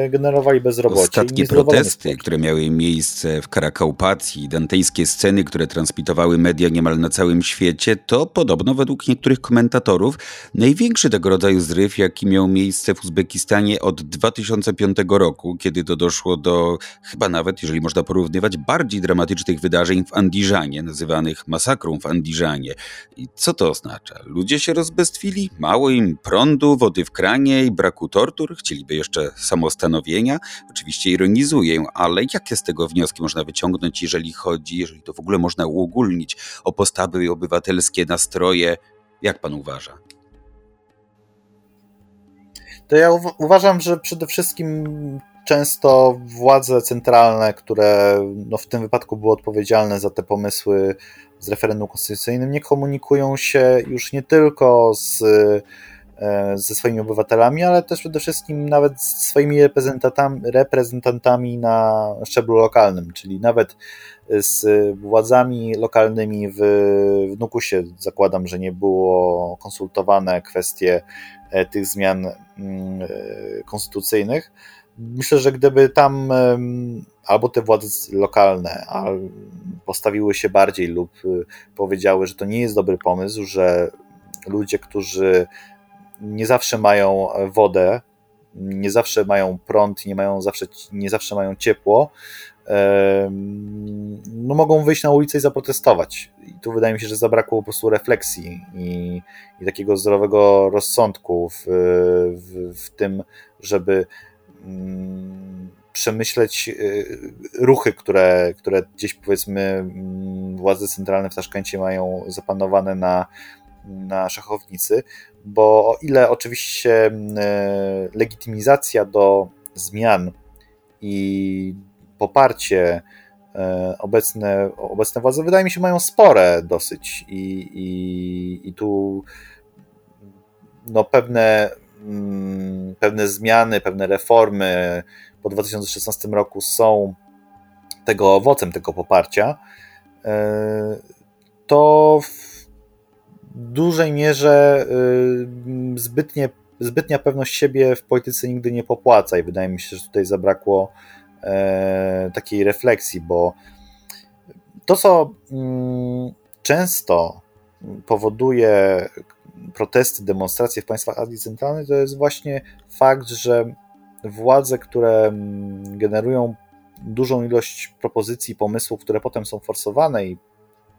generowali bezrobocie. Ostatnie protesty, które miały miejsce w Karakaupacji, dantejskie sceny, które transmitowały media niemal na całym świecie, to podobno według niektórych komentatorów największy tego rodzaju zryw, jaki miał miejsce w Uzbekistanie od 2005 roku, kiedy to doszło do chyba nawet, jeżeli można porównywać, bardziej dramatycznych wydarzeń w Andiżanie, nazywanych masakrą w Andiżanie. I co to oznacza? Ludzie się rozbestwili? Mało im prądu, wody w kranie i braku tortur? Chcieliby jeszcze samostanowienia. Oczywiście ironizuję, ale jakie z tego wnioski można wyciągnąć, jeżeli chodzi, jeżeli to w ogóle można uogólnić o postawy obywatelskie, nastroje? Jak pan uważa? To ja uważam, że przede wszystkim często władze centralne, które no w tym wypadku były odpowiedzialne za te pomysły z referendum konstytucyjnym, nie komunikują się już nie tylko z ze swoimi obywatelami, ale też przede wszystkim nawet z swoimi reprezentantami, reprezentantami na szczeblu lokalnym, czyli nawet z władzami lokalnymi w, w Nukusie zakładam, że nie było konsultowane kwestie e, tych zmian mm, e, konstytucyjnych. Myślę, że gdyby tam albo te władze lokalne postawiły się bardziej lub powiedziały, że to nie jest dobry pomysł, że ludzie, którzy nie zawsze mają wodę, nie zawsze mają prąd, nie, mają zawsze, nie zawsze mają ciepło, no mogą wyjść na ulicę i zaprotestować. I tu wydaje mi się, że zabrakło po prostu refleksji i, i takiego zdrowego rozsądku w, w, w tym, żeby mm, przemyśleć y, ruchy, które, które gdzieś powiedzmy mm, władze centralne w Taszkencie mają zapanowane na, na szachownicy, bo o ile oczywiście mm, e, legitymizacja do zmian i poparcie e, obecne, obecne władze wydaje mi się mają spore dosyć i, i, i tu no pewne, mm, pewne zmiany, pewne reformy po 2016 roku są tego owocem tego poparcia, e, to w dużej mierze y, zbytnie, zbytnia pewność siebie w polityce nigdy nie popłaca i wydaje mi się, że tutaj zabrakło e, takiej refleksji, bo to, co mm, często powoduje protesty, demonstracje w państwach Azji Centralnej, to jest właśnie fakt, że władze, które mm, generują dużą ilość propozycji, pomysłów, które potem są forsowane i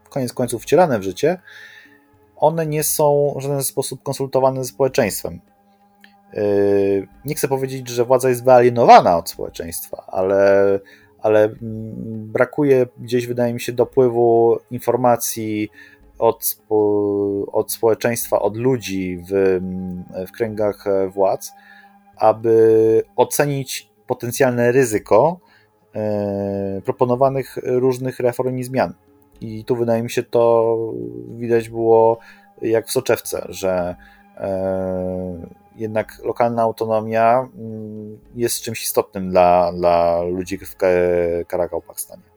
koniec końców wcielane w życie, one nie są w żaden sposób konsultowane ze społeczeństwem. Yy, nie chcę powiedzieć, że władza jest wyalienowana od społeczeństwa, ale, ale mm, brakuje gdzieś, wydaje mi się, dopływu informacji od, od społeczeństwa, od ludzi w, w kręgach władz, aby ocenić potencjalne ryzyko yy, proponowanych różnych reform i zmian. I tu wydaje mi się to widać było jak w soczewce, że e, jednak lokalna autonomia mm, jest czymś istotnym dla, dla ludzi w Karakałpakstanie.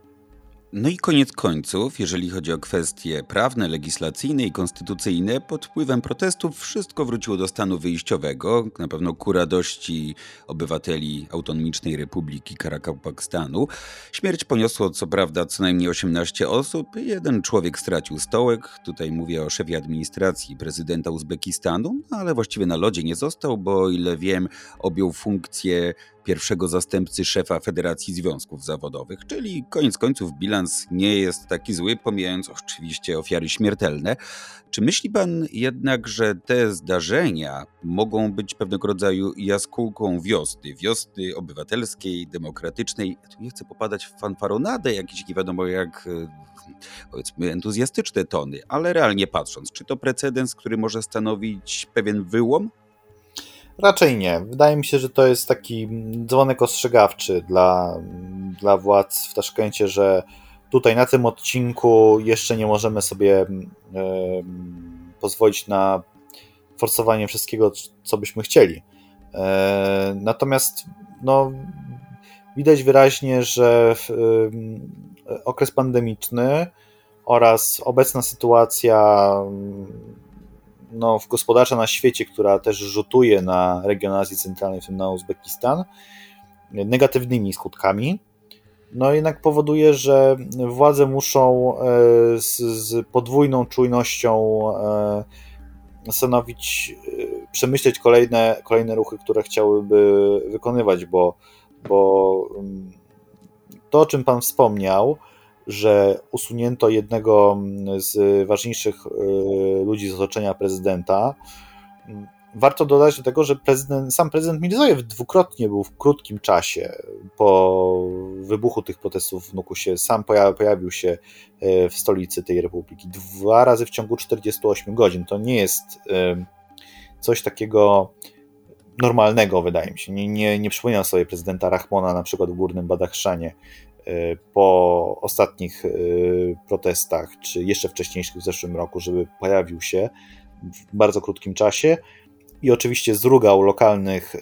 No i koniec końców, jeżeli chodzi o kwestie prawne, legislacyjne i konstytucyjne, pod wpływem protestów wszystko wróciło do stanu wyjściowego, na pewno ku radości obywateli Autonomicznej Republiki Karakałpakstanu. Śmierć poniosło co prawda co najmniej 18 osób, jeden człowiek stracił stołek, tutaj mówię o szefie administracji prezydenta Uzbekistanu, no ale właściwie na lodzie nie został, bo o ile wiem objął funkcję pierwszego zastępcy szefa Federacji Związków Zawodowych, czyli koniec końców bilans nie jest taki zły, pomijając oczywiście ofiary śmiertelne. Czy myśli pan jednak, że te zdarzenia mogą być pewnego rodzaju jaskółką wiosny, wiosny obywatelskiej, demokratycznej? Ja tu nie chcę popadać w fanfaronadę, jakieś nie wiadomo jak e, powiedzmy entuzjastyczne tony, ale realnie patrząc, czy to precedens, który może stanowić pewien wyłom Raczej nie. Wydaje mi się, że to jest taki dzwonek ostrzegawczy dla, dla władz w Taszkencie, że tutaj na tym odcinku jeszcze nie możemy sobie pozwolić na forsowanie wszystkiego, co byśmy chcieli. E, natomiast no, widać wyraźnie, że okres pandemiczny oraz obecna sytuacja no, w gospodarcza na świecie, która też rzutuje na region Azji Centralnej, w tym na Uzbekistan, negatywnymi skutkami, no jednak powoduje, że władze muszą e, z, z podwójną czujnością e, stanowić, e, przemyśleć kolejne, kolejne ruchy, które chciałyby wykonywać, bo, bo mm, to, o czym Pan wspomniał, że usunięto jednego z ważniejszych e, ludzi z otoczenia prezydenta. Warto dodać do tego, że prezydent, sam prezydent Mirzojew dwukrotnie był w krótkim czasie po wybuchu tych protestów w Nukusie, sam pojawił się e, w stolicy tej republiki dwa razy w ciągu 48 godzin. To nie jest e, coś takiego normalnego, wydaje mi się. Nie, nie, nie przypominam sobie prezydenta Rahmona na przykład w Górnym Badachszanie, po ostatnich e, protestach, czy jeszcze wcześniejszych w zeszłym roku, żeby pojawił się w bardzo krótkim czasie i oczywiście zrugał lokalnych,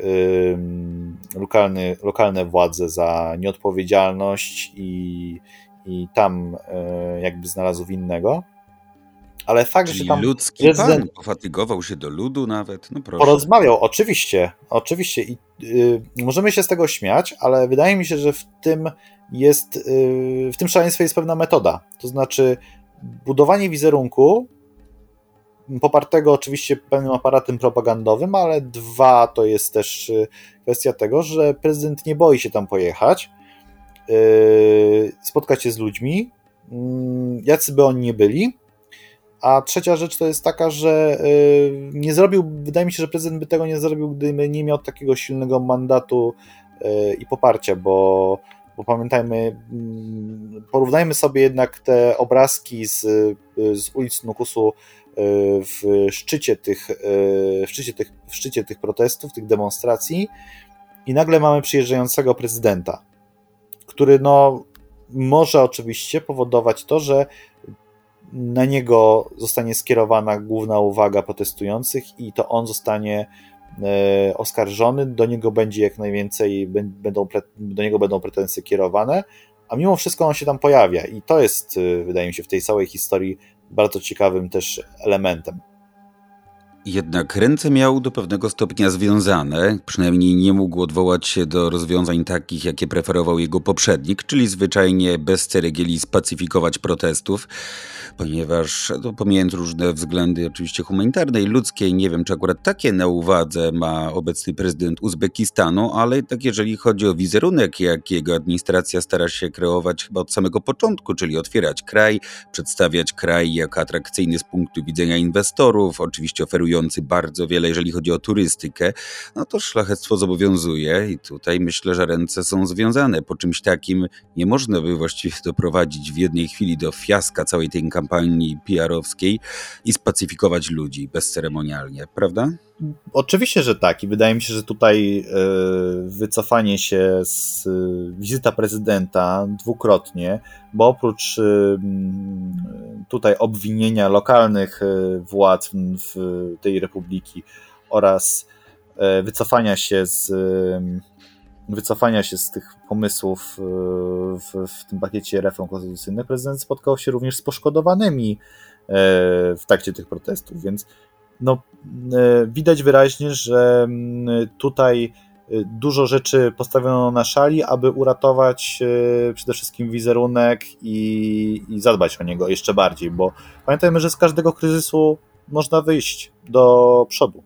lokalny, lokalne władze za nieodpowiedzialność i, i tam e, jakby znalazł winnego. Ale fakt, Czyli że tam ludzki prezydent pan pofatygował się do ludu nawet, no proszę. Porozmawiał, oczywiście, oczywiście i y, możemy się z tego śmiać, ale wydaje mi się, że w tym jest, y, w tym szaleństwie jest pewna metoda. To znaczy budowanie wizerunku, popartego oczywiście pewnym aparatem propagandowym, ale dwa to jest też y, kwestia tego, że prezydent nie boi się tam pojechać, spotkać się z ludźmi, mm, jacy by oni nie byli. A trzecia rzecz to jest taka, że nie zrobił, wydaje mi się, że prezydent by tego nie zrobił, gdyby nie miał takiego silnego mandatu i poparcia, bo bo pamiętajmy, mm, porównajmy sobie jednak te obrazki z, z ulic Nukusu w szczycie tych, w szczycie tych, w szczycie tych protestów, tych demonstracji i nagle mamy przyjeżdżającego prezydenta, który no, może oczywiście powodować to, że na niego zostanie skierowana główna uwaga protestujących i to on zostanie E, oskarżony, do niego będzie jak najwięcej, będą, do niego będą pretensje kierowane, a mimo wszystko on się tam pojawia i to jest, e, wydaje mi się, w tej całej historii bardzo ciekawym też elementem. Jednak ręce miał do pewnego stopnia związane, przynajmniej nie mógł odwołać się do rozwiązań takich, jakie preferował jego poprzednik, czyli zwyczajnie bez ceregieli spacyfikować protestów, ponieważ no, pomijając różne względy oczywiście humanitarne i ludzkie, nie wiem czy akurat takie na uwadze ma obecny prezydent Uzbekistanu, ale tak jeżeli chodzi o wizerunek, jak jego administracja stara się kreować chyba od samego początku, czyli otwierać kraj, przedstawiać kraj jako atrakcyjny z punktu widzenia inwestorów, oczywiście bardzo wiele, jeżeli chodzi o turystykę, no to szlachectwo zobowiązuje i tutaj myślę, że ręce są związane. Po czymś takim nie można by właściwie doprowadzić w jednej chwili do fiaska całej tej kampanii PR-owskiej i spacyfikować ludzi bezceremonialnie, prawda? Oczywiście, że tak. I wydaje mi się, że tutaj e, wycofanie się z e, wizyta prezydenta dwukrotnie, bo oprócz e, tutaj obwinienia lokalnych władz w tej republiki oraz wycofania się z wycofania się z tych pomysłów w, w tym pakiecie reform konstytucyjnych, prezydent spotkał się również z poszkodowanymi w trakcie tych protestów, więc no, widać wyraźnie, że mm, tutaj dużo rzeczy postawiono na szali, aby uratować e, przede wszystkim wizerunek i, i zadbać o niego jeszcze bardziej, bo pamiętajmy, że z każdego kryzysu można wyjść do przodu.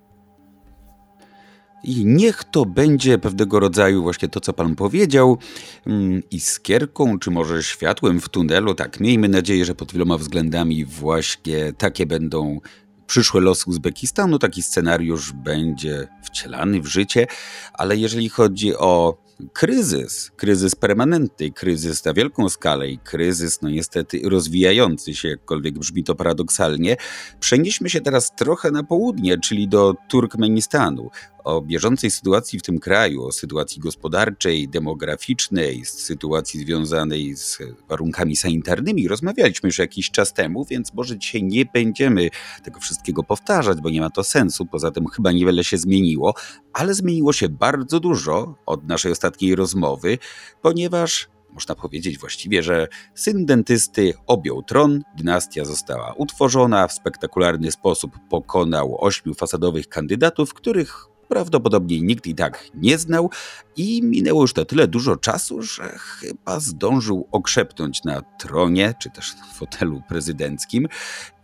I niech to będzie pewnego rodzaju właśnie to, co Pan powiedział, mm, iskierką, czy może światłem w tunelu. Tak, miejmy nadzieję, że pod wieloma względami właśnie takie będą przyszłe losy Uzbekistanu, taki scenariusz będzie wcielany w życie, ale jeżeli chodzi o kryzys, kryzys permanentny, kryzys na wielką skalę i kryzys, no niestety rozwijający się, jakkolwiek brzmi to paradoksalnie, przenieśmy się teraz trochę na południe, czyli do Turkmenistanu o bieżącej sytuacji w tym kraju, o sytuacji gospodarczej, demograficznej, sytuacji związanej z warunkami sanitarnymi rozmawialiśmy już jakiś czas temu, więc może dzisiaj nie będziemy tego wszystkiego powtarzać, bo nie ma to sensu. Poza tym chyba niewiele się zmieniło, ale zmieniło się bardzo dużo od naszej ostatniej rozmowy, ponieważ można powiedzieć właściwie, że syn dentysty objął tron, dynastia została utworzona, w spektakularny sposób pokonał ośmiu fasadowych kandydatów, których prawdopodobnie nikt i tak nie znał i minęło już na tyle dużo czasu, że chyba zdążył okrzepnąć na tronie, czy też na fotelu prezydenckim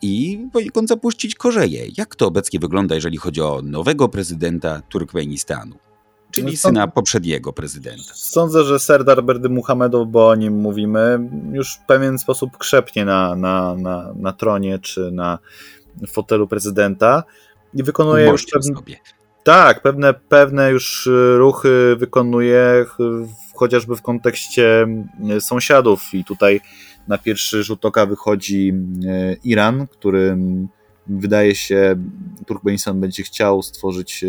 i poniekąd zapuścić korzeje. Jak to obecnie wygląda, jeżeli chodzi o nowego prezydenta Turkmenistanu? Czyli no, syna poprzedniego prezydenta. Sądzę, że Serdar Berdy Muhammedow, bo o nim mówimy, już w pewien sposób krzepnie na, na, na, na tronie czy na fotelu prezydenta i wykonuje już pewne, sobie. Tak, pewne, pewne już y, ruchy wykonuje chociażby w kontekście y, sąsiadów i tutaj na pierwszy rzut oka wychodzi y, Iran, który wydaje się Turkmenistan będzie chciał stworzyć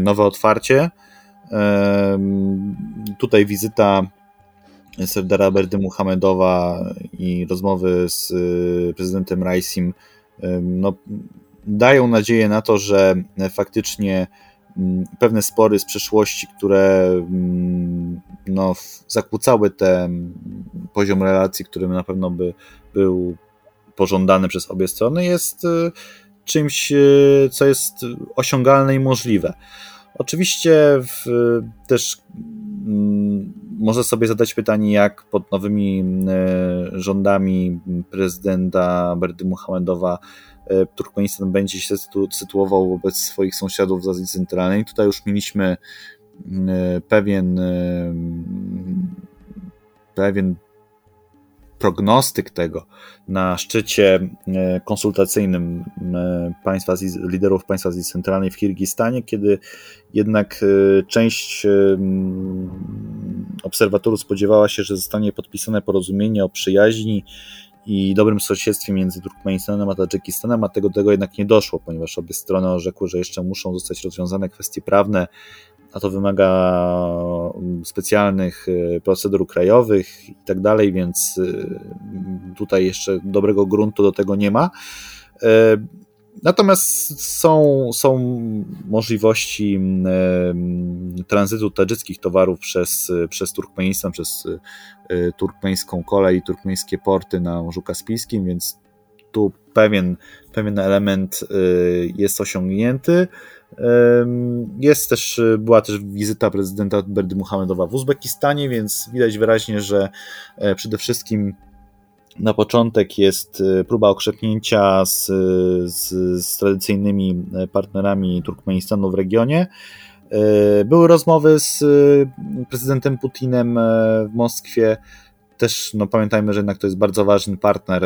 nowe otwarcie. Tutaj wizyta Serdara Berdy Muhammedowa i rozmowy z prezydentem Raisim no, dają nadzieję na to, że faktycznie mm, pewne spory z przeszłości, które mm, no, zakłócały ten poziom relacji, który na pewno by był pożądany przez obie strony, jest y, czymś, y, co jest osiągalne i możliwe. Oczywiście w, też mm, może sobie zadać pytanie, jak pod nowymi rządami prezydenta Berdy Muhammedowa E, Turkmenistan będzie się sytuował wobec swoich sąsiadów z Azji Centralnej. Tutaj już mieliśmy mm, e, pewien e, pewien prognostyk tego na szczycie konsultacyjnym państwa, liderów państwa Azji Centralnej w Kirgistanie, kiedy jednak część obserwatorów spodziewała się, że zostanie podpisane porozumienie o przyjaźni i dobrym sąsiedztwie między Turkmenistanem a Tadżykistanem, a tego, tego jednak nie doszło, ponieważ obie strony orzekły, że jeszcze muszą zostać rozwiązane kwestie prawne, a to wymaga mm, specjalnych y, procedur krajowych i tak dalej, więc y, tutaj jeszcze dobrego gruntu do tego nie ma. Natomiast są, są możliwości tranzytu tadżyckich towarów przez, przez Turkmenistan, przez y, turkmeńską kolej i turkmeńskie porty na Morzu Kaspijskim, więc tu pewien, pewien element y, jest osiągnięty. Jest też, była też wizyta prezydenta Berdy Muhammedowa w Uzbekistanie, więc widać wyraźnie, że e, przede wszystkim na początek jest y, próba okrzepnięcia z, z, z tradycyjnymi y, partnerami Turkmenistanu w regionie. Były rozmowy z prezydentem Putinem w Moskwie. Też no, pamiętajmy, że jednak to jest bardzo ważny partner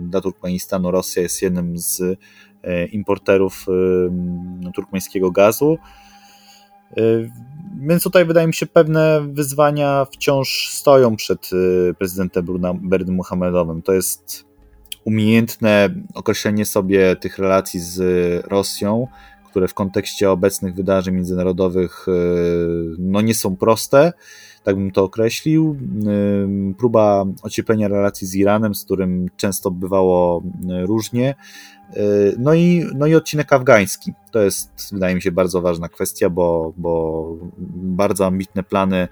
dla Turkmenistanu. Rosja jest jednym z importerów turkmeńskiego gazu. Y, więc tutaj wydaje mi się, pewne wyzwania wciąż stoją przed y, prezydentem Berdy Muhammedowym. To jest umiejętne określenie sobie tych relacji z Rosją, które w kontekście obecnych wydarzeń międzynarodowych no nie są proste, tak bym to określił. Próba ocieplenia relacji z Iranem, z którym często bywało różnie. No i, no i odcinek afgański. To jest, wydaje mi się, bardzo ważna kwestia, bo, bo bardzo ambitne plany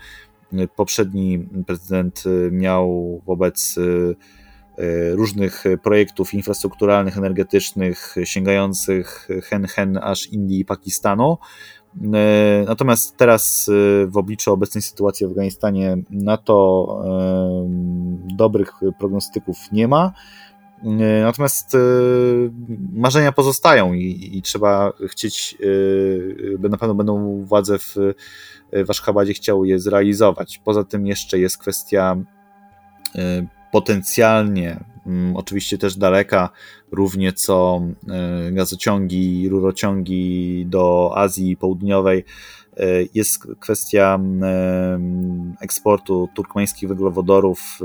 poprzedni prezydent miał wobec różnych projektów infrastrukturalnych, energetycznych, sięgających hen hen aż Indii i Pakistanu. E, natomiast teraz e, w obliczu obecnej sytuacji w Afganistanie na to e, dobrych prognostyków nie ma. Natomiast marzenia pozostają i, i trzeba chcieć, na pewno będą władze w, w Aszchabadzie chciały je zrealizować. Poza tym jeszcze jest kwestia potencjalnie, mm, oczywiście też daleka, równie co e, gazociągi, rurociągi do Azji Południowej. E, jest kwestia e, eksportu turkmeńskich węglowodorów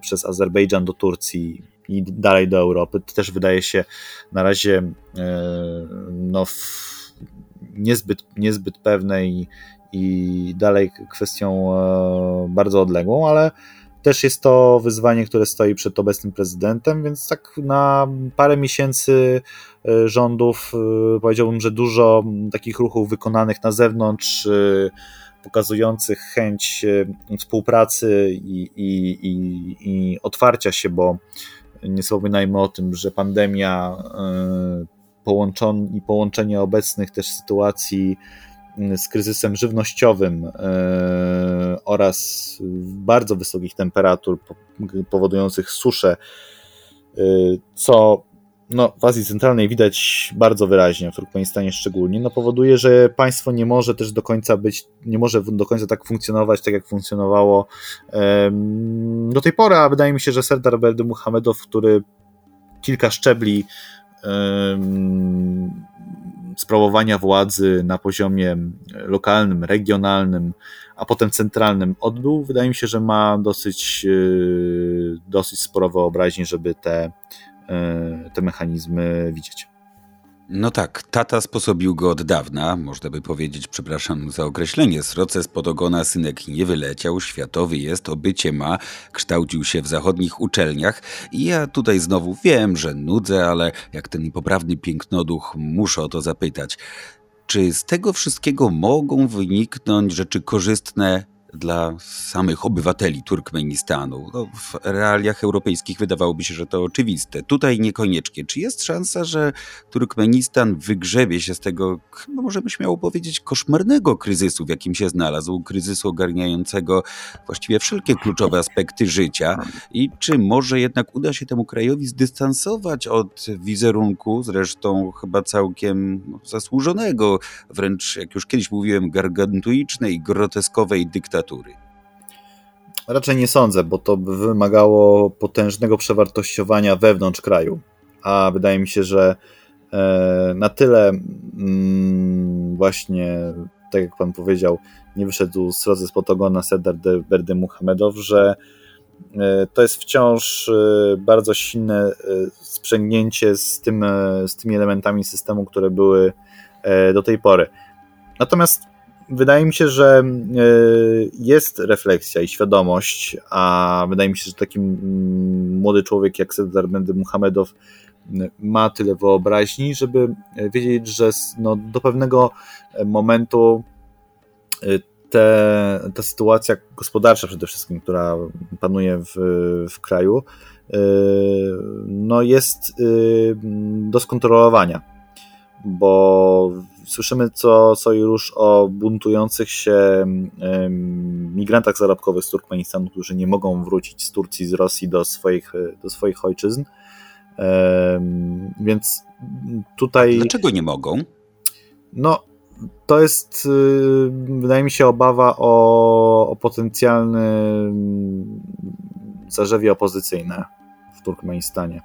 przez Azerbejdżan do Turcji i dalej do Europy. To też wydaje się na razie no, niezbyt, niezbyt pewne i, i dalej kwestią bardzo odległą, ale też jest to wyzwanie, które stoi przed obecnym prezydentem, więc tak na parę miesięcy e, rządów e, powiedziałbym, że dużo takich ruchów wykonanych na zewnątrz, e, pokazujących chęć współpracy i, i, i, i otwarcia się, bo nie zapominajmy o tym, że pandemia połączon, i połączenie obecnych też sytuacji z kryzysem żywnościowym e, oraz bardzo wysokich temperatur powodujących suszę, e, co no, w Azji Centralnej widać bardzo wyraźnie, w Turkmenistanie szczególnie, no powoduje, że państwo nie może też do końca być, nie może do końca tak funkcjonować, tak jak funkcjonowało um, do tej pory, a wydaje mi się, że Serdar Berdy Muhammedow, który kilka szczebli um, sprawowania władzy na poziomie lokalnym, regionalnym, a potem centralnym odbył, wydaje mi się, że ma dosyć, e, dosyć sporo wyobraźni, żeby te, te mechanizmy widzieć. No tak, tata sposobił go od dawna, można by powiedzieć, przepraszam za określenie, sroce spod ogona synek nie wyleciał, światowy jest, obycie ma, kształcił się w zachodnich uczelniach i ja tutaj znowu wiem, że nudzę, ale jak ten poprawny pięknoduch muszę o to zapytać. Czy z tego wszystkiego mogą wyniknąć rzeczy korzystne dla samych obywateli Turkmenistanu. No, w realiach europejskich wydawałoby się, że to oczywiste. Tutaj niekoniecznie. Czy jest szansa, że Turkmenistan wygrzebie się z tego, no możemy śmiało powiedzieć, koszmarnego kryzysu, w jakim się znalazł, kryzysu ogarniającego właściwie wszelkie kluczowe aspekty życia i czy może jednak uda się temu krajowi zdystansować od wizerunku, zresztą chyba całkiem zasłużonego, wręcz jak już kiedyś mówiłem, gargantuicznej, groteskowej dyktatury Raczej nie sądzę, bo to by wymagało potężnego przewartościowania wewnątrz kraju. A wydaje mi się, że e, na tyle mm, właśnie, tak jak pan powiedział, nie wyszedł z Rodzy spod ogona Serdar Berdy Muhammedow, że e, to jest wciąż e, bardzo silne sprzęgnięcie z, tym, z tymi elementami systemu, które były do tej pory. Natomiast wydaje mi się, że e, jest refleksja i świadomość, a wydaje mi się, że taki młody człowiek jak Serdar Mendy Muhammedow ma tyle wyobraźni, żeby wiedzieć, że no, do pewnego momentu e, te, ta sytuacja gospodarcza przede wszystkim, która panuje w, w kraju, e, no jest do skontrolowania, bo Słyszymy co, co już o buntujących się migrantach zarobkowych z Turkmenistanu, którzy nie mogą wrócić z Turcji, z Rosji do swoich, do swoich ojczyzn. Więc tutaj. Dlaczego nie mogą? No, to jest, y, wydaje mi się, obawa o, o potencjalne zarzewie opozycyjne w Turkmenistanie.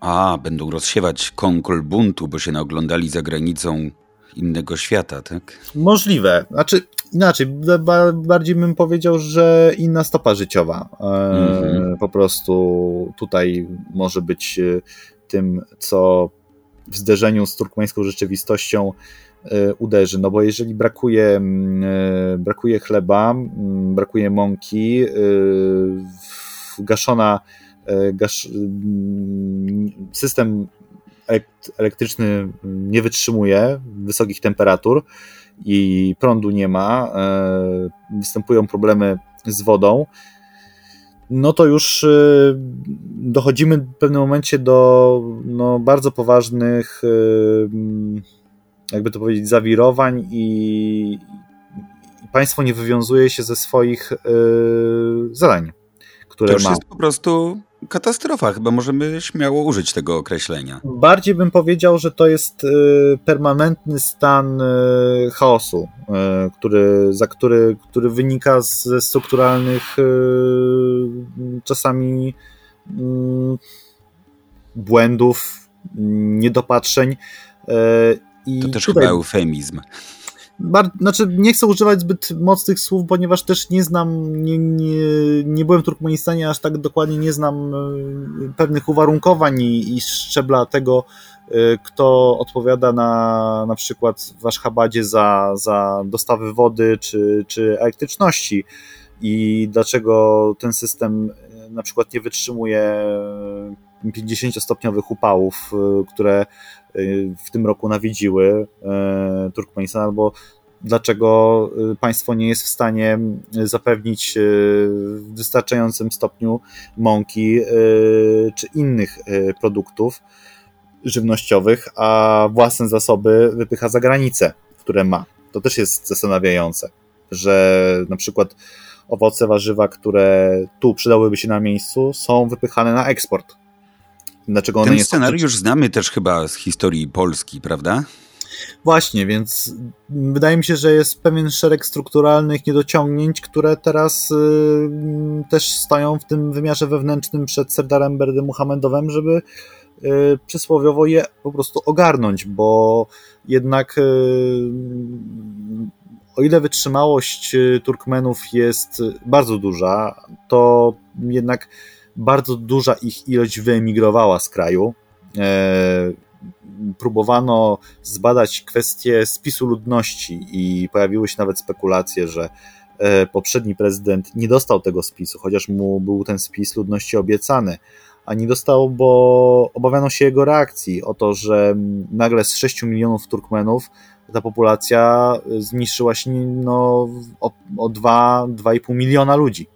A, będą rozsiewać konkol buntu, bo się naoglądali za granicą innego świata, tak? Możliwe. Znaczy, inaczej, bardziej bym powiedział, że inna stopa życiowa mm-hmm. po prostu tutaj może być e, tym, co w zderzeniu z turkmeńską rzeczywistością uderzy. No bo jeżeli brakuje, brakuje chleba, brakuje mąki, gaszona, gasz, system elektryczny nie wytrzymuje wysokich temperatur i prądu nie ma, występują problemy z wodą, no to już y, dochodzimy w pewnym momencie do no, bardzo poważnych, y, jakby to powiedzieć, zawirowań i, państwo nie wywiązuje się ze swoich zadań, które to już ma. jest po prostu katastrofa, chyba możemy śmiało użyć tego określenia. Bardziej bym powiedział, że to jest y, permanentny stan y, chaosu, y, który, za który, który wynika ze strukturalnych czasami błędów, niedopatrzeń. I to też tutaj... chyba eufemizm. Bar znaczy, nie chcę używać zbyt mocnych słów, ponieważ też nie znam, nie, nie, nie byłem w Turkmenistanie, aż tak dokładnie nie znam e, pewnych uwarunkowań i, i szczebla tego, e, kto odpowiada na na przykład w Ashgabadzie za, za dostawy wody czy, czy elektryczności i dlaczego ten system e, na przykład nie wytrzymuje 50-stopniowych upałów, które w tym roku nawiedziły e, Turkmenistan, albo dlaczego e, państwo nie jest w stanie zapewnić w wystarczającym stopniu mąki czy innych produktów żywnościowych, a własne zasoby wypycha za granicę, które ma. To też jest zastanawiające, że na przykład owoce, warzywa, które tu przydałyby się na miejscu, są wypychane na eksport Dlaczego Ten scenariusz znamy też chyba z historii Polski, prawda? Właśnie, więc wydaje mi się, że jest pewien szereg strukturalnych niedociągnięć, które teraz y, też stoją w tym wymiarze wewnętrznym przed Serdarem Muhammedowem, żeby y, przysłowiowo je po prostu ogarnąć, bo jednak y, o ile wytrzymałość y, Turkmenów jest bardzo duża, to jednak bardzo duża ich ilość wyemigrowała z kraju. E, próbowano zbadać kwestię spisu ludności i pojawiły się nawet spekulacje, że e, poprzedni prezydent nie dostał tego spisu, chociaż mu był ten spis ludności obiecany, a nie dostał, bo obawiano się jego reakcji o to, że nagle z 6 milionów Turkmenów ta populacja zniszczyła się no, o, o 2-2,5 miliona ludzi.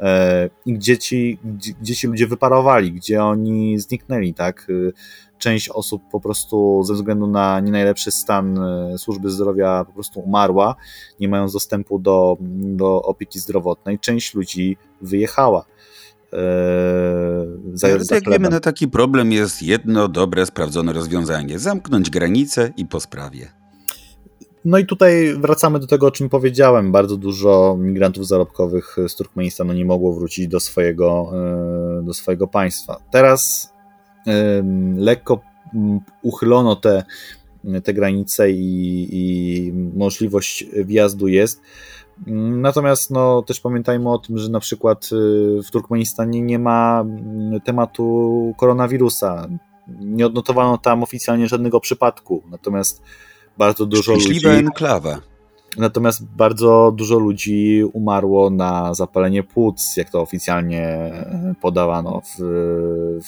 E, i gdzie ci, gdzie, gdzie ci ludzie wyparowali, gdzie oni zniknęli, tak? E, część osób po prostu ze względu na nie najlepszy stan e, służby zdrowia po prostu umarła, nie mając dostępu do, do opieki zdrowotnej. Część ludzi wyjechała. Za, Ale jak wiemy, na taki problem jest jedno dobre, sprawdzone rozwiązanie: zamknąć granice i po sprawie. No i tutaj wracamy do tego, o czym powiedziałem. Bardzo dużo migrantów zarobkowych z Turkmenistanu nie mogło wrócić do swojego, e, do swojego państwa. Teraz lekko uchylono te, te granice i, i możliwość wjazdu jest. Natomiast no, też pamiętajmy o tym, że na przykład e, w Turkmenistanie nie ma tematu koronawirusa. Nie odnotowano tam oficjalnie żadnego przypadku. Natomiast bardzo dużo Szczęśliwa ludzi. enklawa. Natomiast bardzo dużo ludzi umarło na zapalenie płuc, jak to oficjalnie podawano w,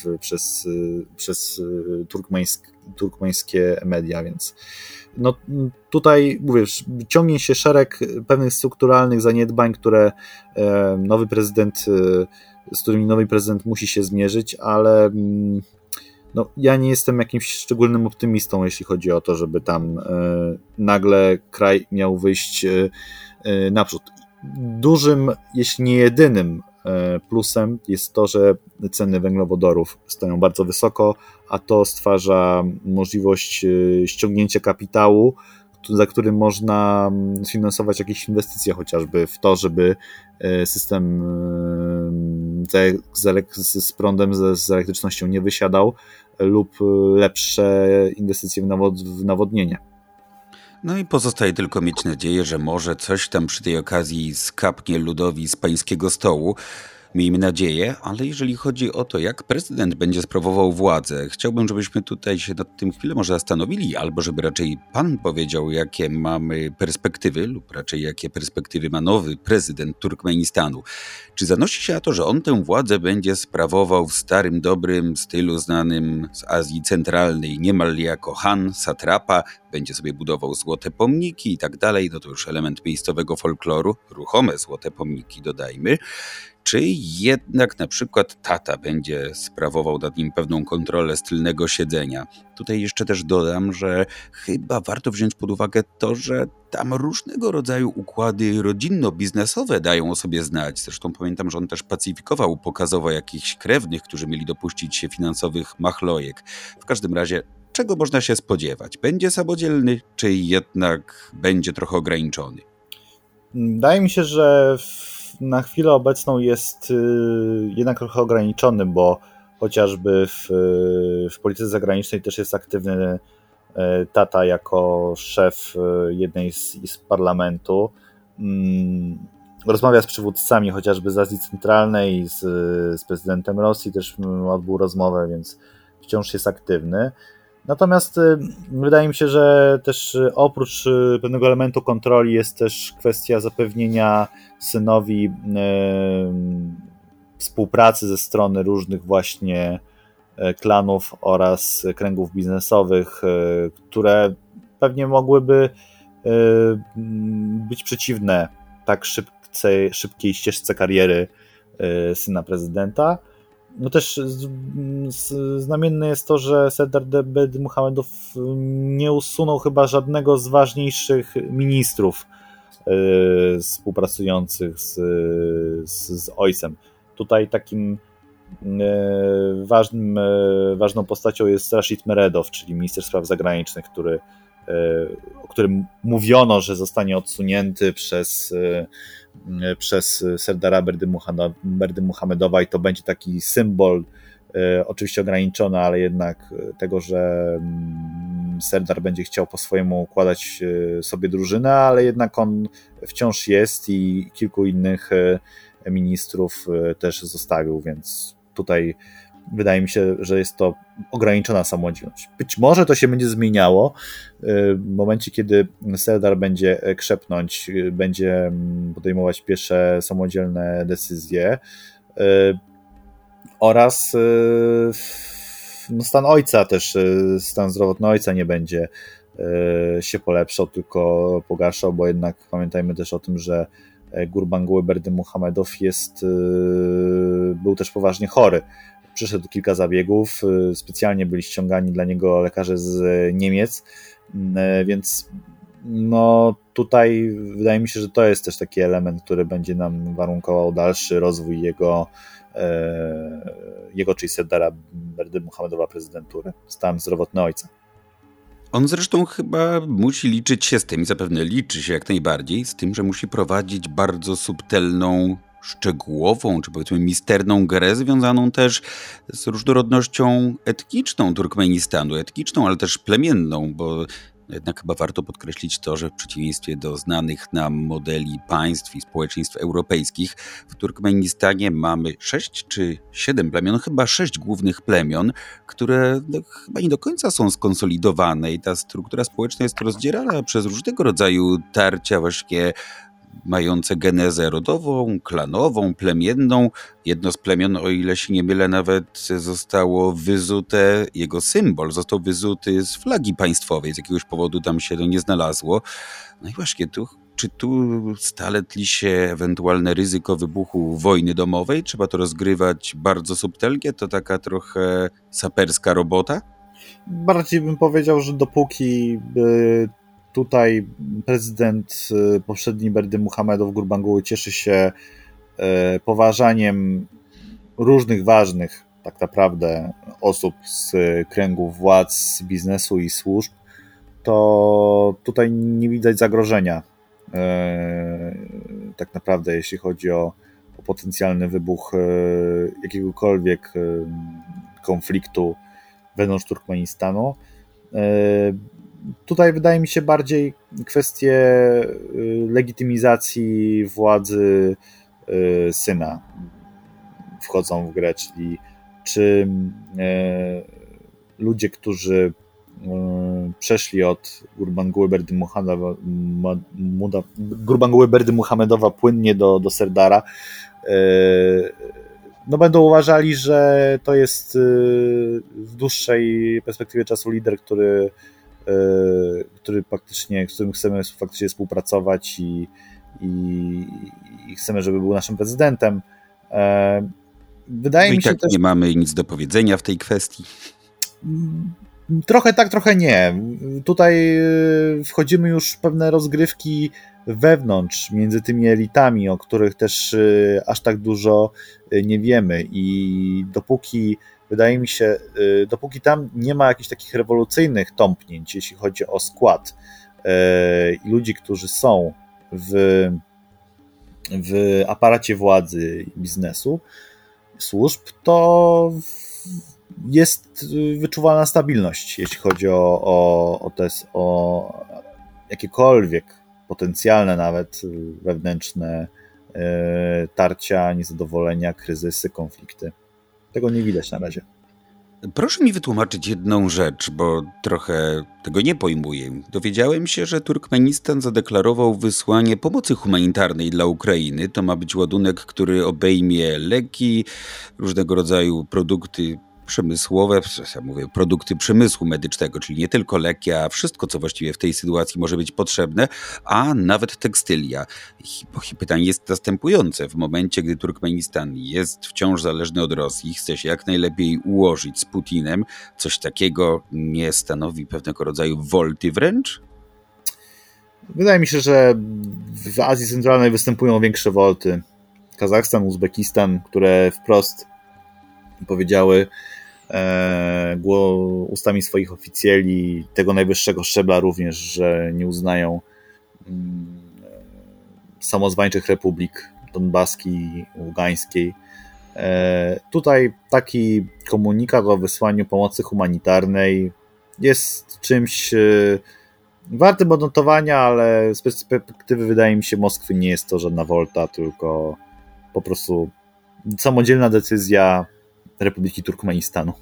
w, przez, przez turkmeńsk, turkmeńskie media, więc no, tutaj mówię, ciągnie się szereg pewnych strukturalnych zaniedbań, które nowy prezydent, z którymi nowy prezydent musi się zmierzyć, ale mm, no, ja nie jestem jakimś szczególnym optymistą, jeśli chodzi o to, żeby tam e, nagle kraj miał wyjść e, e, naprzód. Dużym, jeśli nie jedynym plusem jest to, że ceny węglowodorów stoją bardzo wysoko, a to stwarza możliwość ściągnięcia kapitału, za którym można sfinansować jakieś inwestycje chociażby w to, żeby system z, prądem, z elektrycznością nie wysiadał lub lepsze inwestycje w, nawod, w nawodnienie. No i pozostaje tylko mieć nadzieję, że może coś tam przy tej okazji skapnie ludowi z pańskiego stołu. Miejmy nadzieję, ale jeżeli chodzi o to, jak prezydent będzie sprawował władzę, chciałbym, żebyśmy tutaj się nad tym chwilę może zastanowili, albo żeby raczej pan powiedział, jakie mamy perspektywy, lub raczej jakie perspektywy ma nowy prezydent Turkmenistanu. Czy zanosi się na to, że on tę władzę będzie sprawował w starym, dobrym stylu znanym z Azji Centralnej, niemal jako Han, satrapa, będzie sobie budował złote pomniki i tak dalej, no to już element miejscowego folkloru, ruchome złote pomniki dodajmy, czy jednak na przykład tata będzie sprawował nad nim pewną kontrolę z tylnego siedzenia. Tutaj jeszcze też dodam, że chyba warto wziąć pod uwagę to, że tam różnego rodzaju układy rodzinno-biznesowe dają o sobie znać. Zresztą pamiętam, że on też pacyfikował pokazowo jakichś krewnych, którzy mieli dopuścić się finansowych machlojek. W każdym razie czego można się spodziewać? Będzie samodzielny, czy jednak będzie trochę ograniczony? Wydaje mi się, że na chwilę obecną jest y, jednak trochę ograniczony, bo chociażby w, w polityce zagranicznej też jest aktywny y, tata jako szef y, jednej z, z parlamentu. Mm, rozmawia z przywódcami chociażby z Azji Centralnej, z, z prezydentem Rosji też odbył rozmowę, więc wciąż jest aktywny. Natomiast y, wydaje mi się, że też y, oprócz y, pewnego elementu kontroli jest też kwestia zapewnienia synowi współpracy ze strony różnych właśnie klanów oraz kręgów biznesowych, które pewnie mogłyby być przeciwne tak szybkiej, szybkiej ścieżce kariery syna prezydenta. No też znamienne jest to, że Serdar Debed Muhammedow nie usunął chyba żadnego z ważniejszych ministrów yy, współpracujących z, z, z ojcem. Tutaj takim yy, ważnym, yy, ważną postacią jest Rashid Meredow, czyli minister spraw zagranicznych, który, o którym mówiono, że zostanie odsunięty przez E, przez Serdara Berdy Muhammedowa i to będzie taki symbol, e, oczywiście ograniczony, ale jednak tego, że mm, Serdar będzie chciał po swojemu układać e, sobie drużynę, ale jednak on wciąż jest i kilku innych ministrów też zostawił, więc tutaj wydaje mi się, że jest to ograniczona samodzielność. Być może to się będzie zmieniało y, w momencie, kiedy Serdar będzie krzepnąć, y, będzie mm, podejmować pierwsze samodzielne decyzje y, oraz no, stan ojca też, stan zdrowotny ojca nie będzie się polepszał, tylko pogarszał, bo jednak pamiętajmy też o tym, że Gurbanguły Berdy Muhammedow jest, był też poważnie chory przeszedł kilka zabiegów, y, specjalnie byli ściągani dla niego lekarze z Niemiec, y, więc no tutaj wydaje mi się, że to jest też taki element, który będzie nam warunkował dalszy rozwój jego, e, jego czyli Serdara Berdy Muhammedowa prezydentury, stan zdrowotny ojca. On zresztą chyba musi liczyć się z tym, i zapewne liczy się jak najbardziej, z tym, że musi prowadzić bardzo subtelną szczegółową, czy powiedzmy misterną grę, związaną też z różnorodnością etniczną Turkmenistanu, etniczną, ale też plemienną, bo jednak chyba warto podkreślić to, że w przeciwieństwie do znanych nam modeli państw i społeczeństw europejskich, w Turkmenistanie mamy sześć czy siedem plemion, chyba sześć głównych plemion, które no, chyba nie do końca są skonsolidowane i ta struktura społeczna jest rozdzierana przez różnego rodzaju tarcia właśnie mające genezę rodową, klanową, plemienną. Jedno z plemion, o ile się nie mylę, nawet zostało wyzute, jego symbol został wyzuty z flagi państwowej, z jakiegoś powodu tam się to nie znalazło. No i właśnie tu czy tu stale tli się ewentualne ryzyko wybuchu wojny domowej? Trzeba to rozgrywać bardzo subtelnie? To taka trochę saperska robota? Bardziej bym powiedział, że dopóki tutaj prezydent y, poprzedni Berdy Muhammedow Gurbanguły cieszy się y, poważaniem różnych ważnych tak naprawdę osób z kręgów władz, biznesu i służb, to tutaj nie widać zagrożenia y, tak naprawdę, jeśli chodzi o, o potencjalny wybuch jakiegokolwiek konfliktu wewnątrz Turkmenistanu tutaj wydaje mi się bardziej kwestie y, legitymizacji władzy y, syna. wchodzą w grę, czyli czy ludzie, którzy przeszli od Gurbanguły Berdy Muhammedowa płynnie do, do Serdara, no będą uważali, że to jest y, w dłuższej perspektywie czasu lider, który, y, który faktycznie, z którym chcemy faktycznie współpracować i, i, i chcemy, żeby był naszym prezydentem. E, wydaje no mi się tak też... nie mamy nic do powiedzenia w tej kwestii. Trochę tak, trochę nie. Tutaj y, wchodzimy już w pewne rozgrywki wewnątrz, między tymi elitami, o których też y, aż tak dużo y, nie wiemy. I dopóki, wydaje mi się, dopóki tam nie ma jakichś takich rewolucyjnych tąpnięć, jeśli chodzi o skład i ludzi, którzy są w, w aparacie władzy biznesu, służb, to jest y, wyczuwalna stabilność, jeśli chodzi o, o, o, te, o jakiekolwiek potencjalne nawet y, wewnętrzne y, tarcia, niezadowolenia, kryzysy, konflikty. Tego nie widać na razie. Proszę mi wytłumaczyć jedną rzecz, bo trochę tego nie pojmuję. Dowiedziałem się, że Turkmenistan zadeklarował wysłanie pomocy humanitarnej dla Ukrainy. To ma być ładunek, który obejmie leki, różnego rodzaju produkty przemysłowe, ja mówię, produkty przemysłu medycznego, czyli nie tylko leki, a wszystko, co właściwie w tej sytuacji może być potrzebne, a nawet tekstylia. Pytanie jest następujące. W momencie, gdy Turkmenistan jest wciąż zależny od Rosji, chce się jak najlepiej ułożyć z Putinem, coś takiego nie stanowi pewnego rodzaju wolty wręcz? Wydaje mi się, że w Azji Centralnej występują większe wolty. Kazachstan, Uzbekistan, które wprost powiedziały, ustami swoich oficjeli, tego najwyższego szczebla również, że nie uznają mm, samozwańczych republik donbaskiej, ługańskiej. E, tutaj taki komunikat o wysłaniu pomocy humanitarnej jest czymś e, wartym odnotowania, ale z perspektywy wydaje mi się Moskwy nie jest to żadna wolta, tylko po prostu samodzielna decyzja Republiki Turkmenistanu.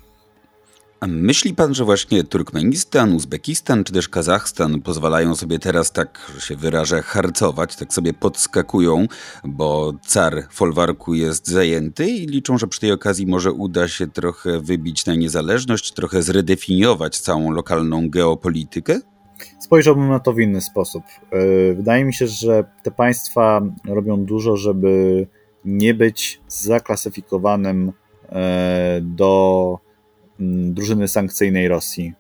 A myśli pan, że właśnie Turkmenistan, Uzbekistan czy też Kazachstan pozwalają sobie teraz, tak się wyrażę, harcować, tak sobie podskakują, bo car folwarku jest zajęty i liczą, że przy tej okazji może uda się trochę wybić na niezależność, trochę zredefiniować całą lokalną geopolitykę? Spojrzałbym na to w inny sposób. E, wydaje mi się, że te państwa robią dużo, żeby nie być zaklasyfikowanym do mm, drużyny sankcyjnej Rosji.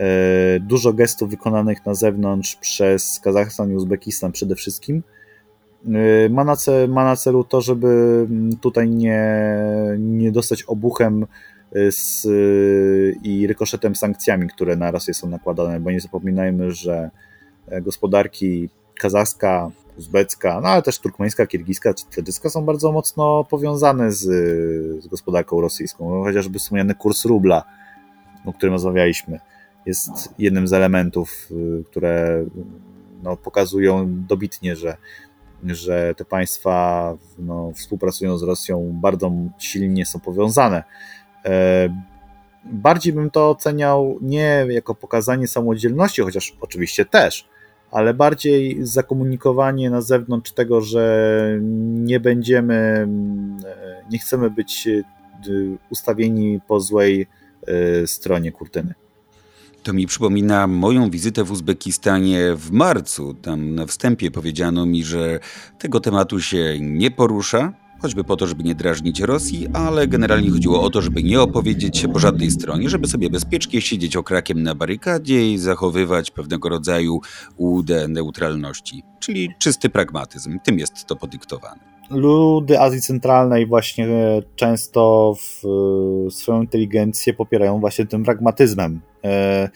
E, dużo gestów wykonanych na zewnątrz przez Kazachstan i Uzbekistan przede wszystkim e, ma na, celu, ma na celu to, żeby mm, tutaj nie, nie dostać obuchem z, i rykoszetem sankcjami, które na Rosję są nakładane, bo nie zapominajmy, że gospodarki kazachska, uzbecka, no ale też turkmeńska, kirgiska czy tadżycka są bardzo mocno powiązane z, z gospodarką rosyjską. No, chociażby wspomniany kurs rubla, o którym rozmawialiśmy, jest jednym z elementów, y, które no, pokazują dobitnie, że, że te państwa no, współpracują z Rosją, bardzo silnie są powiązane. E, bardziej bym to oceniał nie jako pokazanie samodzielności, chociaż oczywiście też, ale bardziej zakomunikowanie na zewnątrz tego, że nie będziemy, nie chcemy być e, ustawieni po złej e, stronie kurtyny. To mi przypomina moją wizytę w Uzbekistanie w marcu. Tam na wstępie powiedziano mi, że tego tematu się nie porusza, choćby po to, żeby nie drażnić Rosji, ale generalnie chodziło o to, żeby nie opowiedzieć się po żadnej stronie, żeby sobie bezpiecznie siedzieć okrakiem na barykadzie i zachowywać pewnego rodzaju ułudę neutralności, czyli czysty pragmatyzm. Tym jest to podyktowane. Ludy Azji Centralnej właśnie często w swoją inteligencję popierają właśnie tym pragmatyzmem. E,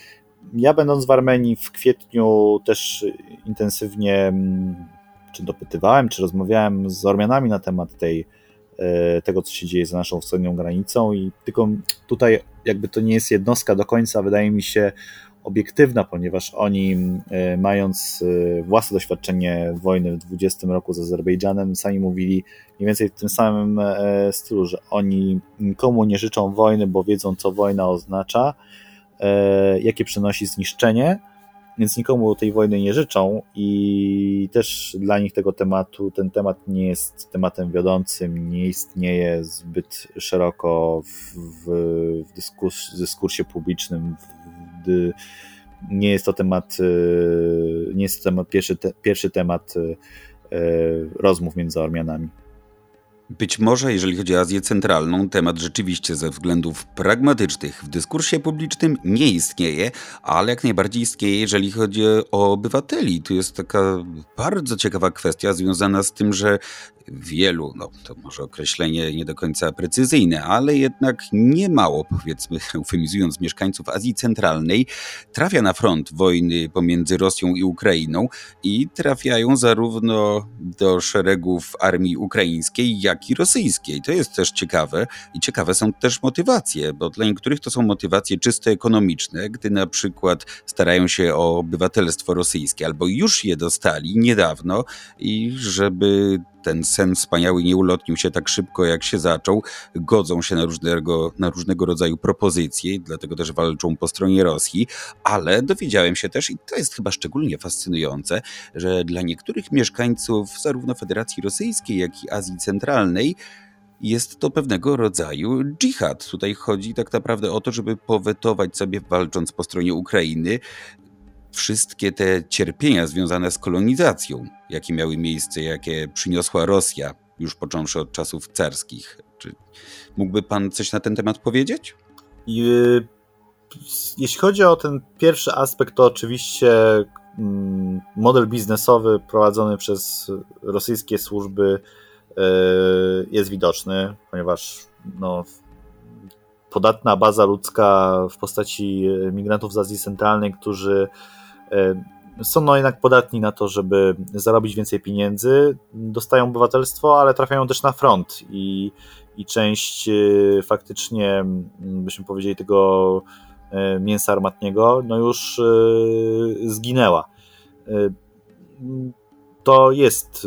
ja będąc w Armenii w kwietniu też intensywnie mm, czy dopytywałem, czy rozmawiałem z Ormianami na temat tej, e, tego, co się dzieje za naszą wschodnią granicą i tylko tutaj jakby to nie jest jednostka do końca, wydaje mi się, obiektywna, ponieważ oni, mając własne doświadczenie wojny w 20 roku z Azerbejdżanem, sami mówili mniej więcej w tym samym stylu, że oni nikomu nie życzą wojny, bo wiedzą, co wojna oznacza, jakie przynosi zniszczenie więc nikomu tej wojny nie życzą i też dla nich tego tematu, ten temat nie jest tematem wiodącym, nie istnieje zbyt szeroko w, w, dyskurs, dyskursie publicznym, w, nie jest to temat, e, nie jest to temat, pierwszy, te, pierwszy temat e, rozmów między Ormianami. Być może, jeżeli chodzi o Azję Centralną, temat rzeczywiście ze względów pragmatycznych w dyskursie publicznym nie istnieje, ale jak najbardziej istnieje, jeżeli chodzi o obywateli. Tu jest taka bardzo ciekawa kwestia związana z tym, że wielu, no to może określenie nie do końca precyzyjne, ale jednak nie mało, powiedzmy, eufemizując, mieszkańców Azji Centralnej trafia na front wojny pomiędzy Rosją i Ukrainą i trafiają zarówno do szeregów armii ukraińskiej, jak i rosyjskiej. To jest też ciekawe i ciekawe są też motywacje, bo dla niektórych to są motywacje czysto ekonomiczne, gdy na przykład starają się o obywatelstwo rosyjskie albo już je dostali niedawno i żeby ten sen wspaniały nie ulotnił się tak szybko, jak się zaczął. Godzą się na różnego, na różnego rodzaju propozycje, dlatego też walczą po stronie Rosji, ale dowiedziałem się też, i to jest chyba szczególnie fascynujące, że dla niektórych mieszkańców zarówno Federacji Rosyjskiej, jak i Azji Centralnej, jest to pewnego rodzaju dżihad. Tutaj chodzi tak naprawdę o to, żeby powetować sobie, walcząc po stronie Ukrainy, wszystkie te cierpienia związane z kolonizacją, jakie miały miejsce, jakie przyniosła Rosja, już począwszy od czasów carskich. Czy mógłby pan coś na ten temat powiedzieć? Y, jeśli chodzi o ten pierwszy aspekt, to oczywiście mm, model biznesowy prowadzony przez rosyjskie służby y, jest widoczny, ponieważ no, podatna baza ludzka w postaci migrantów z Azji Centralnej, którzy są no jednak podatni na to, żeby zarobić więcej pieniędzy, dostają obywatelstwo, ale trafiają też na front i, i część e, faktycznie, byśmy powiedzieli, tego e, mięsa armatniego, no już zginęła. To jest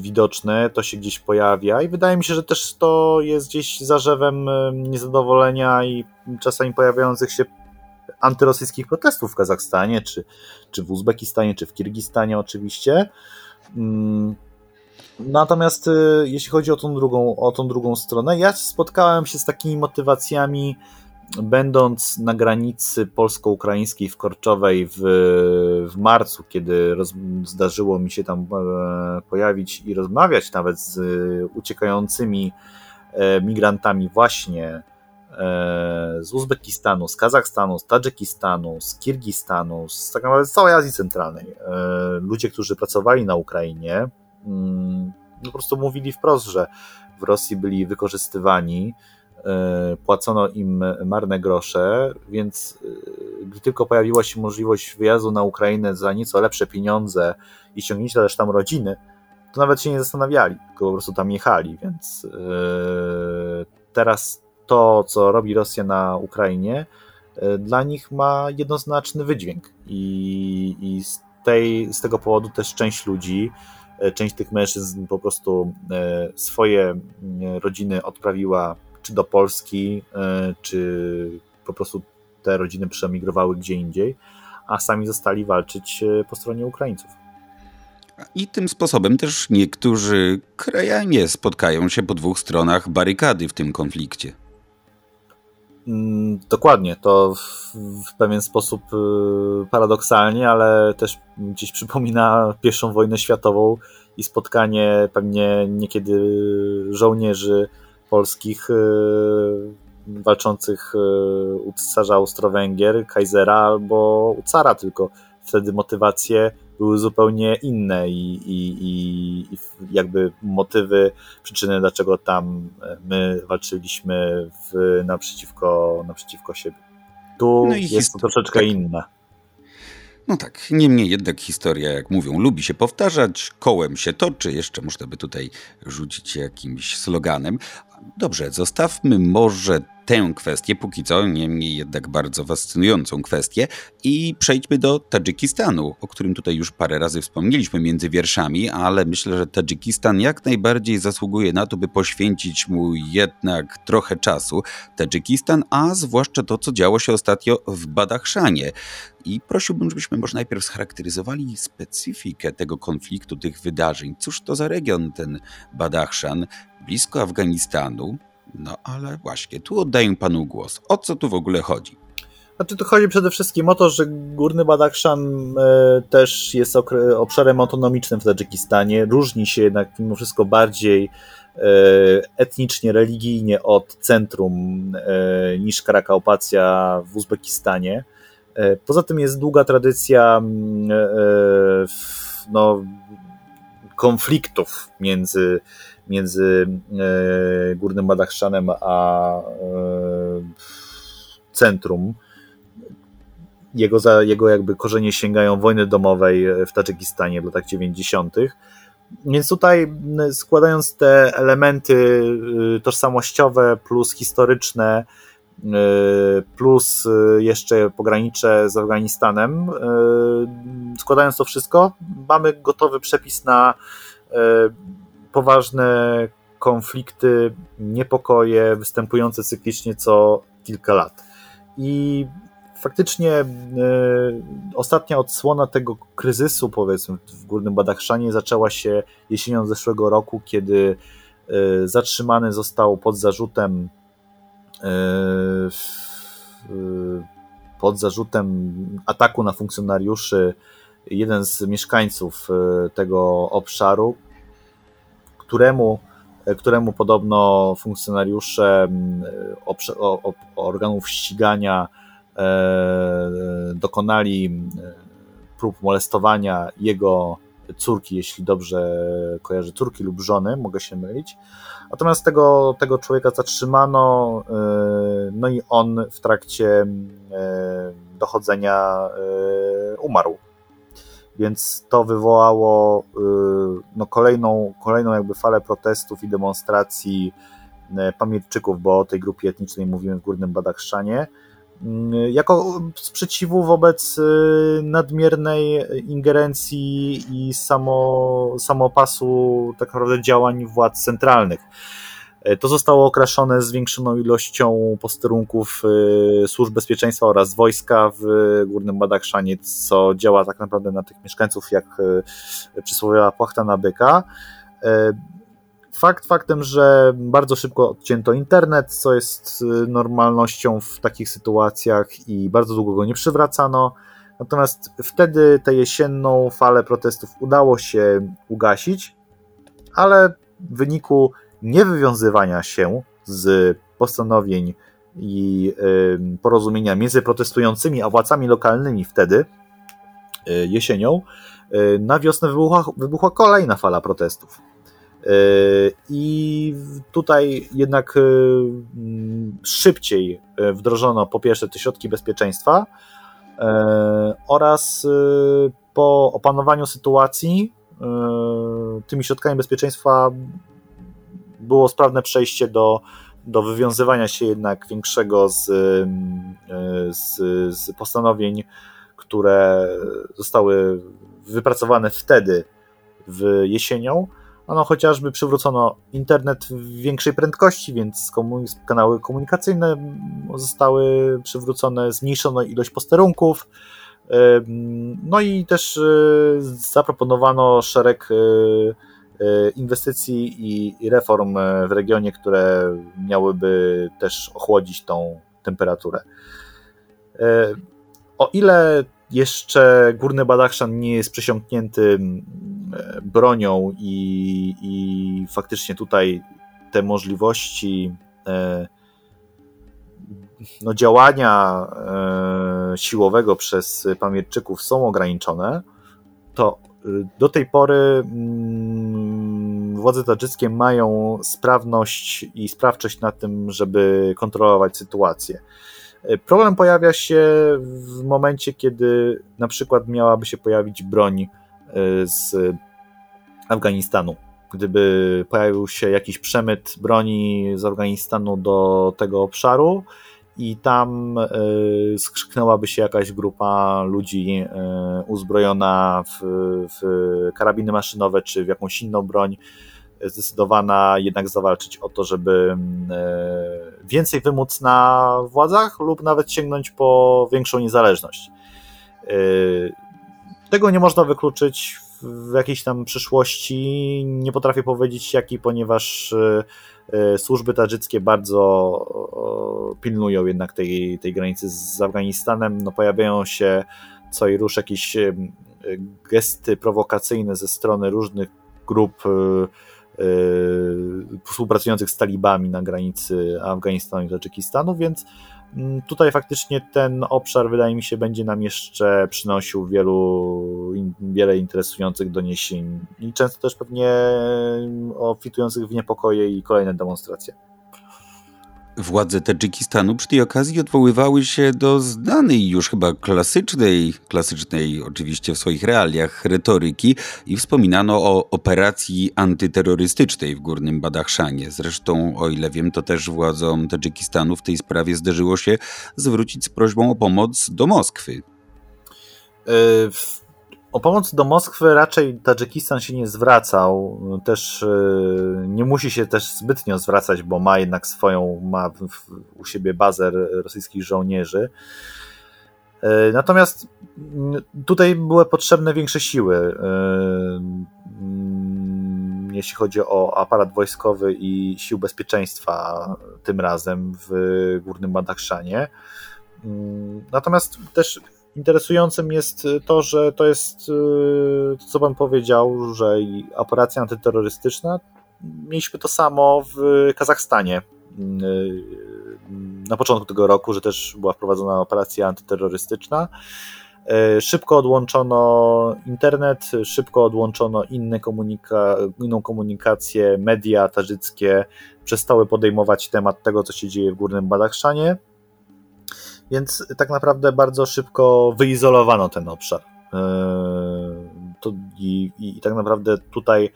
widoczne, to się gdzieś pojawia i wydaje mi się, że też to jest gdzieś zarzewem niezadowolenia i czasami pojawiających się antyrosyjskich protestów w Kazachstanie, czy, czy w Uzbekistanie, czy w Kirgistanie oczywiście. Mm, natomiast y, jeśli chodzi o tą drugą, o tą drugą stronę, ja spotkałem się z takimi motywacjami, będąc na granicy polsko-ukraińskiej w Korczowej w, w marcu, kiedy roz, zdarzyło mi się tam e, pojawić i rozmawiać nawet z uciekającymi e, migrantami właśnie z Uzbekistanu, z Kazachstanu, z Tadżykistanu, z Kirgistanu, z tak naprawdę z całej Azji Centralnej. E, ludzie, którzy pracowali na Ukrainie, mm, po prostu mówili wprost, że w Rosji byli wykorzystywani, e, płacono im marne grosze, więc gdy tylko pojawiła się możliwość wyjazdu na Ukrainę za nieco lepsze pieniądze i ściągnięcia też tam rodziny, to nawet się nie zastanawiali, tylko po prostu tam jechali, więc teraz to, co robi Rosja na Ukrainie, e, dla nich ma jednoznaczny wydźwięk. I, i z, tej, z tego powodu też część ludzi, e, część tych mężczyzn po prostu e, swoje rodziny odprawiła czy do Polski, czy po prostu te rodziny przemigrowały gdzie indziej, a sami zostali walczyć po stronie Ukraińców. I tym sposobem też niektórzy krajanie spotkają się po dwóch stronach barykady w tym konflikcie. Mm, dokładnie, to w, w, pewien sposób y, paradoksalnie, ale też gdzieś przypomina pierwszą wojnę światową i spotkanie pewnie niekiedy żołnierzy polskich y, walczących y, u cesarza Austro-Węgier, Kaisera albo u cara, tylko. Wtedy motywacje były zupełnie inne i, i, i, jakby motywy, przyczyny, dlaczego tam e, my walczyliśmy w, naprzeciwko, naprzeciwko siebie. Tu no jest to troszeczkę tak. inne. No tak, niemniej jednak historia, jak mówią, lubi się powtarzać, kołem się toczy, jeszcze można by tutaj rzucić jakimś sloganem. Dobrze, zostawmy może tę kwestię, póki co, niemniej jednak bardzo fascynującą kwestię. I przejdźmy do Tadżykistanu, o którym tutaj już parę razy wspomnieliśmy między wierszami, ale myślę, że Tadżykistan jak najbardziej zasługuje na to, by poświęcić mu jednak trochę czasu. Tadżykistan, a zwłaszcza to, co działo się ostatnio w Badachszanie. I prosiłbym, żebyśmy może najpierw scharakteryzowali specyfikę tego konfliktu, tych wydarzeń. Cóż to za region ten Badachszan, blisko Afganistanu? No ale właśnie, tu oddaję panu głos. O co tu w ogóle chodzi? Znaczy, tu chodzi przede wszystkim o to, że Górny Badachszan e, też jest obszarem autonomicznym w Tadżykistanie. Różni się jednak mimo wszystko bardziej e, etnicznie, religijnie od centrum e, niż Karakaupacja w Uzbekistanie. Poza tym jest długa tradycja no, konfliktów między, między Górnym Badachszanem a centrum. Jego, za, jego jakby korzenie sięgają wojny domowej w Tadżykistanie w latach 90. Więc tutaj składając te elementy tożsamościowe plus historyczne, Y, plus y, jeszcze pogranicze z Afganistanem. Y, składając to wszystko, mamy gotowy przepis na poważne konflikty, niepokoje występujące cyklicznie co kilka lat. I faktycznie ostatnia odsłona tego kryzysu, powiedzmy, w Górnym Badachszanie zaczęła się jesienią zeszłego roku, kiedy zatrzymany został pod zarzutem E, pod zarzutem ataku na funkcjonariuszy jeden z mieszkańców e, tego obszaru, któremu, e, któremu podobno funkcjonariusze organów ścigania dokonali prób molestowania jego córki, jeśli dobrze kojarzę, córki lub żony, mogę się mylić. Natomiast tego, tego człowieka zatrzymano, y, no i on w trakcie y, dochodzenia umarł. Więc to wywołało no, kolejną, kolejną jakby falę protestów i demonstracji pamiętczyków, bo o tej grupie etnicznej mówimy w Górnym Badachszanie, Mm, jako sprzeciwu wobec y, nadmiernej ingerencji i samo, samopasu tak naprawdę działań władz centralnych. E, to zostało okraszone zwiększoną ilością posterunków y, służb bezpieczeństwa oraz wojska w Górnym Badachszanie, co działa tak naprawdę na tych mieszkańców jak y, przysłowiowa płachta na byka. E, Fakt faktem, że bardzo szybko odcięto internet, co jest normalnością w takich sytuacjach i bardzo długo go nie przywracano. Natomiast wtedy tę jesienną falę protestów udało się ugasić, ale w wyniku niewywiązywania się z postanowień i porozumienia między protestującymi a władzami lokalnymi wtedy, y, jesienią, y, na wiosnę wybuchła, wybuchła kolejna fala protestów. E, I tutaj jednak e, szybciej wdrożono po pierwsze te środki bezpieczeństwa oraz po opanowaniu sytuacji tymi środkami bezpieczeństwa było sprawne przejście do, do wywiązywania się jednak większego z, z, z postanowień, które zostały wypracowane wtedy w jesienią no, chociażby przywrócono internet w większej prędkości, więc kanały komunikacyjne zostały przywrócone, zmniejszono ilość posterunków. No i też e, zaproponowano szereg e, inwestycji i reform w regionie, które miałyby też ochłodzić tą temperaturę. O ile jeszcze Górny Badachszan nie jest przesiąknięty E, bronią i, i faktycznie tutaj te możliwości e, no, działania e, siłowego przez pamiętczyków są ograniczone, to do tej pory mm, władze tadżyckie mają sprawność i sprawczość na tym, żeby kontrolować sytuację. Problem pojawia się w momencie, kiedy na przykład miałaby się pojawić broń z Afganistanu. gdyby pojawił się jakiś przemyt broni z Afganistanu do tego obszaru i tam y, skrzyknęłaby się jakaś grupa ludzi uzbrojona w, w karabiny maszynowe czy w jakąś inną broń, zdecydowana jednak zawalczyć o to, żeby y, więcej wymóc na władzach lub nawet sięgnąć po większą niezależność. Tego nie można wykluczyć w jakiejś tam przyszłości. Nie potrafię powiedzieć jaki, ponieważ e, e, służby tadżyckie bardzo pilnują jednak tej, tej granicy z Afganistanem. No, pojawiają się co i rusz jakieś e, gesty prowokacyjne ze strony różnych grup współpracujących z talibami na granicy Afganistanu i Tadżykistanu, więc Mm, tutaj faktycznie ten obszar, wydaje mi się, będzie nam jeszcze przynosił wielu, wiele interesujących doniesień i często też pewnie obfitujących w niepokoje i kolejne demonstracje. Władze Tadżykistanu przy tej okazji odwoływały się do znanej już chyba klasycznej, klasycznej oczywiście w swoich realiach retoryki i wspominano o operacji antyterrorystycznej w Górnym Badachszanie. Zresztą, o ile wiem, to też władzom Tadżykistanu w tej sprawie zdarzyło się zwrócić z prośbą o pomoc do Moskwy. E, o pomoc do Moskwy raczej Tadżykistan się nie zwracał. Też e, nie musi się też zbytnio zwracać, bo ma jednak swoją, ma u siebie bazę rosyjskich żołnierzy. E, natomiast tutaj były potrzebne większe siły, e, mm, jeśli chodzi o aparat wojskowy i sił bezpieczeństwa tym razem w Górnym Badachszanie. Mm, natomiast też Interesującym jest y, to, że to jest, y, to co pan powiedział, że operacja antyterrorystyczna, mieliśmy to samo w Kazachstanie y, na początku tego roku, że też była wprowadzona operacja antyterrorystyczna. Szybko odłączono internet, szybko odłączono inne komunika inną komunikację, media tadżyckie przestały podejmować temat tego, co się dzieje w Górnym Badachszanie więc tak naprawdę bardzo szybko wyizolowano ten obszar. E, to i, i, tak naprawdę tutaj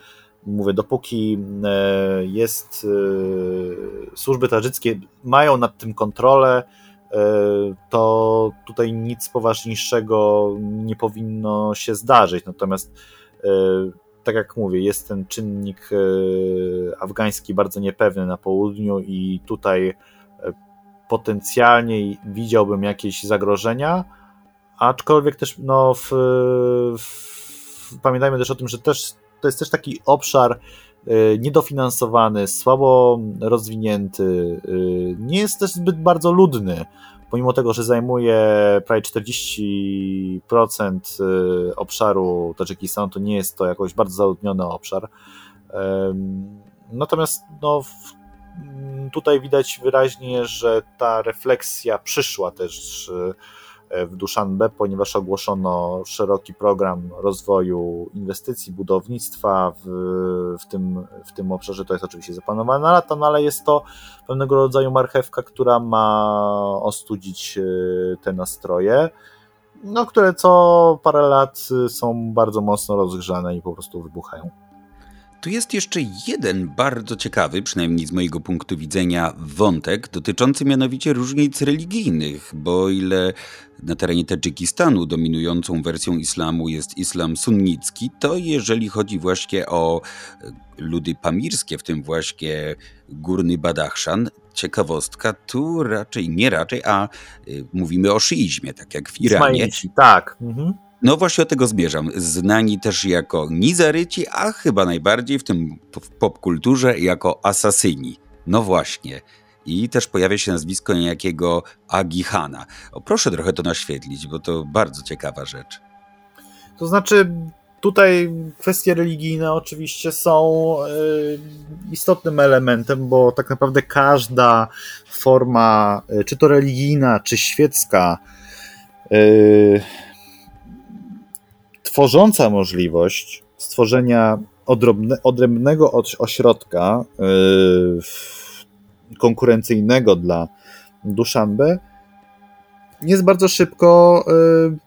mówię, dopóki e, jest e, służby tadżyckie mają nad tym kontrolę, to tutaj nic poważniejszego nie powinno się zdarzyć. Natomiast tak jak mówię, jest ten czynnik afgański bardzo niepewny na południu i tutaj potencjalnie widziałbym jakieś zagrożenia, aczkolwiek też no, w, w, pamiętajmy też o tym, że też, to jest też taki obszar y, niedofinansowany, słabo rozwinięty, y, nie jest też zbyt bardzo ludny, pomimo tego, że zajmuje prawie 40% y, obszaru Tadżykistanu, to nie jest to jakoś bardzo zaludniony obszar. Natomiast no, tutaj widać wyraźnie, że ta refleksja przyszła też e, w Duszanbe, ponieważ ogłoszono szeroki program rozwoju inwestycji, budownictwa w, w, tym, w tym obszarze. To jest oczywiście zaplanowane na lata, no ale jest to pewnego rodzaju marchewka, która ma ostudzić e, te nastroje, no, które co parę lat są bardzo mocno rozgrzane i po prostu wybuchają. Tu jest jeszcze jeden bardzo ciekawy, przynajmniej z mojego punktu widzenia, wątek dotyczący mianowicie różnic religijnych, bo ile na terenie Tadżykistanu dominującą wersją islamu jest islam sunnicki, to jeżeli chodzi właśnie o e, ludy pamirskie, w tym właśnie górny Badachszan, ciekawostka, tu raczej, nie raczej, a y, mówimy o szyizmie, tak jak w Iranie. Ismailici, tak. Mhm. No właśnie o tego zmierzam. Znani też jako nizaryci, a chyba najbardziej w tym popkulturze jako asasyni. No właśnie. I też pojawia się nazwisko niejakiego Agihana. O, proszę trochę to naświetlić, bo to bardzo ciekawa rzecz. To znaczy, tutaj kwestie religijne oczywiście są y, istotnym elementem, bo tak naprawdę każda forma, y, czy to religijna, czy świecka, y, tworząca możliwość stworzenia odrobne, odrębnego ośrodka yy, konkurencyjnego dla Duszanbe jest bardzo szybko yy,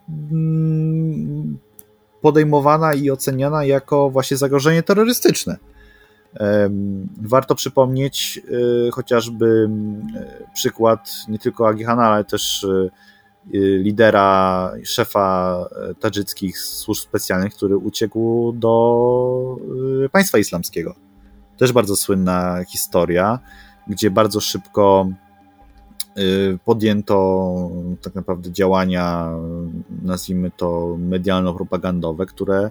podejmowana i oceniana jako właśnie zagrożenie terrorystyczne. Warto przypomnieć chociażby przykład nie tylko Agihana, ale też lidera, szefa tadżyckich służb specjalnych, który uciekł do państwa islamskiego. Też bardzo słynna historia, gdzie bardzo szybko Y, podjęto tak naprawdę działania, nazwijmy to medialno-propagandowe, które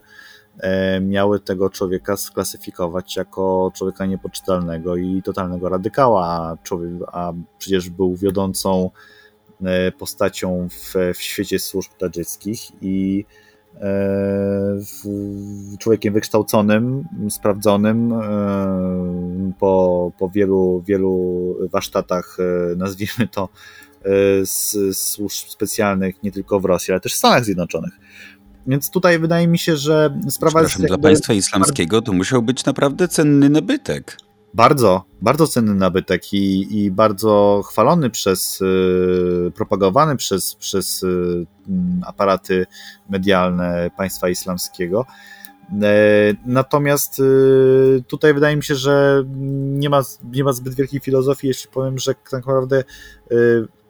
e, miały tego człowieka sklasyfikować jako człowieka niepoczytalnego i totalnego radykała, a, przecież był wiodącą e, postacią w, w świecie służb tadżyckich i E, człowiekiem wykształconym, sprawdzonym e, po, po wielu, wielu warsztatach, e, nazwijmy to, z służb specjalnych nie tylko w Rosji, ale też w Stanach Zjednoczonych. Więc tutaj wydaje mi się, że sprawa jest. Dla państwa islamskiego to musiał być naprawdę cenny nabytek bardzo, bardzo cenny nabytek i, i bardzo chwalony przez, y, propagowany przez, przez y, aparaty medialne państwa islamskiego. E, natomiast y, tutaj wydaje mi się, że nie ma, nie ma zbyt wielkiej filozofii, jeśli powiem, że tak naprawdę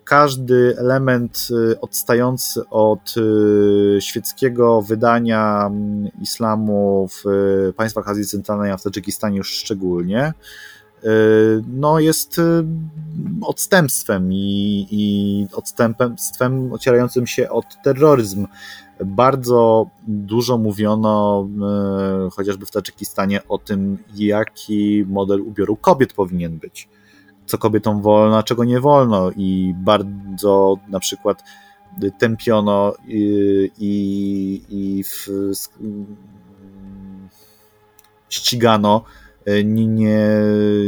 każdy element y, odstający od y, świeckiego wydania mm, islamu w y, państwach Azji Centralnej, a w Tadżykistanie już szczególnie, no jest odstępstwem i, i odstępstwem ocierającym się od terroryzm. Bardzo dużo mówiono chociażby w Tadżykistanie o tym, jaki model ubioru kobiet powinien być co kobietom wolno, a czego nie wolno i bardzo na przykład tępiono i, i, i w, ścigano nie,